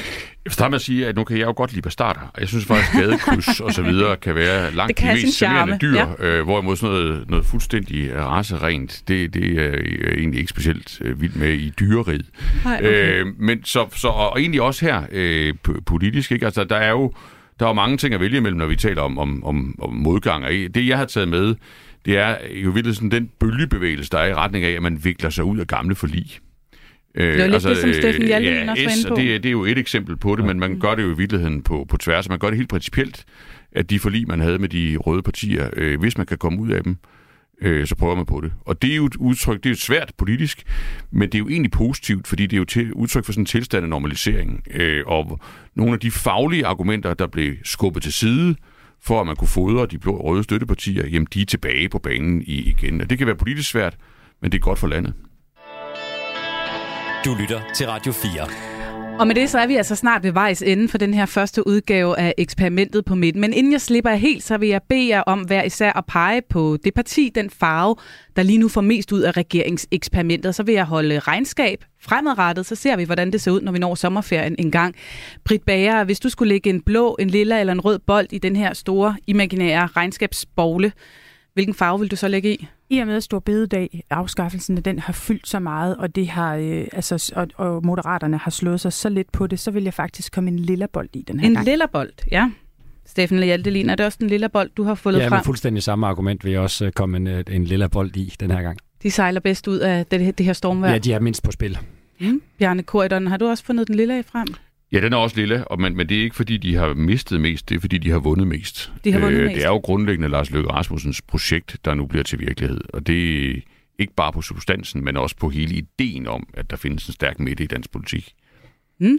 vil starte med at sige, at nu kan jeg jo godt lide bastarder. Jeg synes faktisk, at gadekryds og så videre kan være langt de mest charmerende dyr, ja. øh, hvorimod sådan noget, noget fuldstændig raserent, det, det er jeg egentlig ikke specielt øh, vild med i dyreriet. okay. øh, men så, så, og egentlig også her øh, politisk, ikke? Altså, der er jo der er jo mange ting at vælge imellem, når vi taler om, om, om, om modgang. Og det, jeg har taget med, det er jo virkelig sådan den bølgebevægelse, der er i retning af, at man vikler sig ud af gamle forlig. Øh, det er jo lidt altså, det, som Steffen Hjaltelin ja, også var inde på. Det, det er jo et eksempel på det, ja. men man gør det jo i virkeligheden på, på tværs. Man gør det helt principielt, at de forlig, man havde med de røde partier, øh, hvis man kan komme ud af dem, øh, så prøver man på det. Og det er jo et udtryk, det er jo svært politisk, men det er jo egentlig positivt, fordi det er jo til, udtryk for sådan en tilstand af normalisering. Øh, og nogle af de faglige argumenter, der blev skubbet til side, for at man kunne fodre de blå røde støttepartier, jamen de er tilbage på banen i, igen. Og det kan være politisk svært, men det er godt for landet. Du lytter til Radio 4. Og med det så er vi altså snart ved vejs ende for den her første udgave af eksperimentet på midten. Men inden jeg slipper helt, så vil jeg bede jer om hver især at pege på det parti, den farve, der lige nu får mest ud af regeringseksperimentet. Så vil jeg holde regnskab fremadrettet, så ser vi, hvordan det ser ud, når vi når sommerferien en gang. Britt Bager, hvis du skulle lægge en blå, en lilla eller en rød bold i den her store, imaginære regnskabsbogle, hvilken farve vil du så lægge i? I og med at Stor Bededag, afskaffelsen af den, har fyldt så meget, og, det har, øh, altså, og, og moderaterne har slået sig så lidt på det, så vil jeg faktisk komme en lilla bold i den her en gang. En lilla bold, ja. Steffen Hjaltelin, er det også en lilla bold, du har fundet ja, frem? Ja, fuldstændig samme argument vil jeg også øh, komme en, øh, en lilla bold i den her gang. De sejler bedst ud af det, det her stormvejr? Ja, de er mindst på spil. Mm. Bjarne Korydon, har du også fundet den lilla frem? Ja, den er også lille, og, men, men det er ikke fordi, de har mistet mest, det er fordi, de har vundet mest. De har vundet øh, mest. Det er jo grundlæggende Lars Løkke Rasmussens projekt, der nu bliver til virkelighed. Og det er ikke bare på substansen, men også på hele ideen om, at der findes en stærk midte i dansk politik. Mm.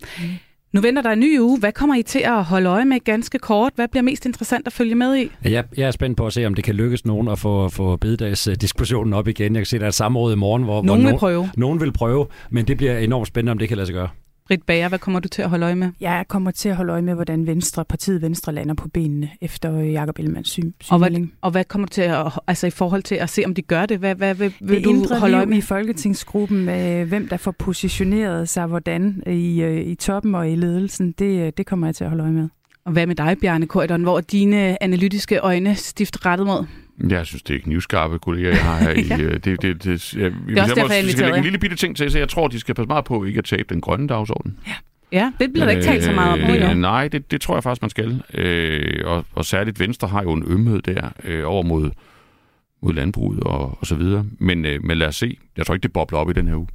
Nu venter der en ny uge. Hvad kommer I til at holde øje med ganske kort? Hvad bliver mest interessant at følge med i? Ja, jeg er spændt på at se, om det kan lykkes nogen at få, få bededagsdiskussionen op igen. Jeg kan se, der er et samråd i morgen, hvor, nogen hvor vil prøve. Nogen vil prøve, men det bliver enormt spændende, om det kan lade sig gøre. Britt Bager, hvad kommer du til at holde øje med? Jeg kommer til at holde øje med, hvordan Venstre, partiet Venstre lander på benene efter Jakob Ellemanns syn. Og hvad, og hvad kommer du til at, altså i forhold til at se, om de gør det? Hvad, hvad, hvad vil det du holde øje med? i Folketingsgruppen, øh, hvem der får positioneret sig hvordan i, øh, i toppen og i ledelsen, det, øh, det kommer jeg til at holde øje med. Og hvad med dig, Bjarne Køjderen? Hvor er dine analytiske øjne stift rettet mod? Jeg synes, det er knivskarpe kolleger, jeg har her i... ja. det, det, det, det, jeg, det er også derfor, jeg skal lægge en lille bitte ting til, så jeg tror, de skal passe meget på ikke at tabe den grønne dagsorden. Ja. Ja, det bliver der ikke talt så meget om øh, Nej, det, det tror jeg faktisk, man skal. Øh, og, og særligt Venstre har jo en ømhed der øh, over mod, mod landbruget og, og så videre. Men, øh, men lad os se. Jeg tror ikke, det bobler op i den her uge.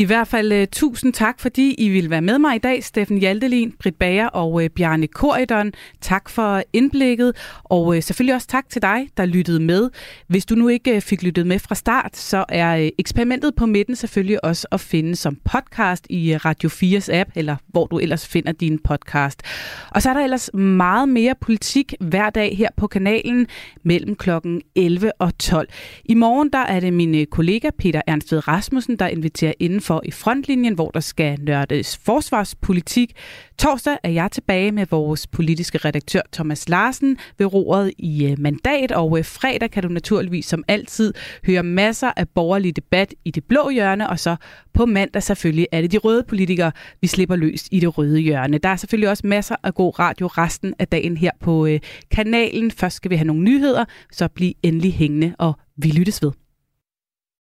I hvert fald uh, tusind tak, fordi I vil være med mig i dag. Steffen Hjaltelin, Britt Bager og uh, Bjarne Korydon. Tak for indblikket, og uh, selvfølgelig også tak til dig, der lyttede med. Hvis du nu ikke uh, fik lyttet med fra start, så er uh, eksperimentet på midten selvfølgelig også at finde som podcast i uh, Radio 4's app, eller hvor du ellers finder din podcast. Og så er der ellers meget mere politik hver dag her på kanalen mellem klokken 11 og 12. I morgen der er det min kollega Peter Ernstved Rasmussen, der inviterer inden for i frontlinjen, hvor der skal nørdes forsvarspolitik. Torsdag er jeg tilbage med vores politiske redaktør Thomas Larsen ved roret i øh, mandat, og øh, fredag kan du naturligvis som altid høre masser af borgerlig debat i det blå hjørne, og så på mandag selvfølgelig er det de røde politikere, vi slipper løs i det røde hjørne. Der er selvfølgelig også masser af god radio resten af dagen her på øh, kanalen. Først skal vi have nogle nyheder, så bliv endelig hængende, og vi lyttes ved.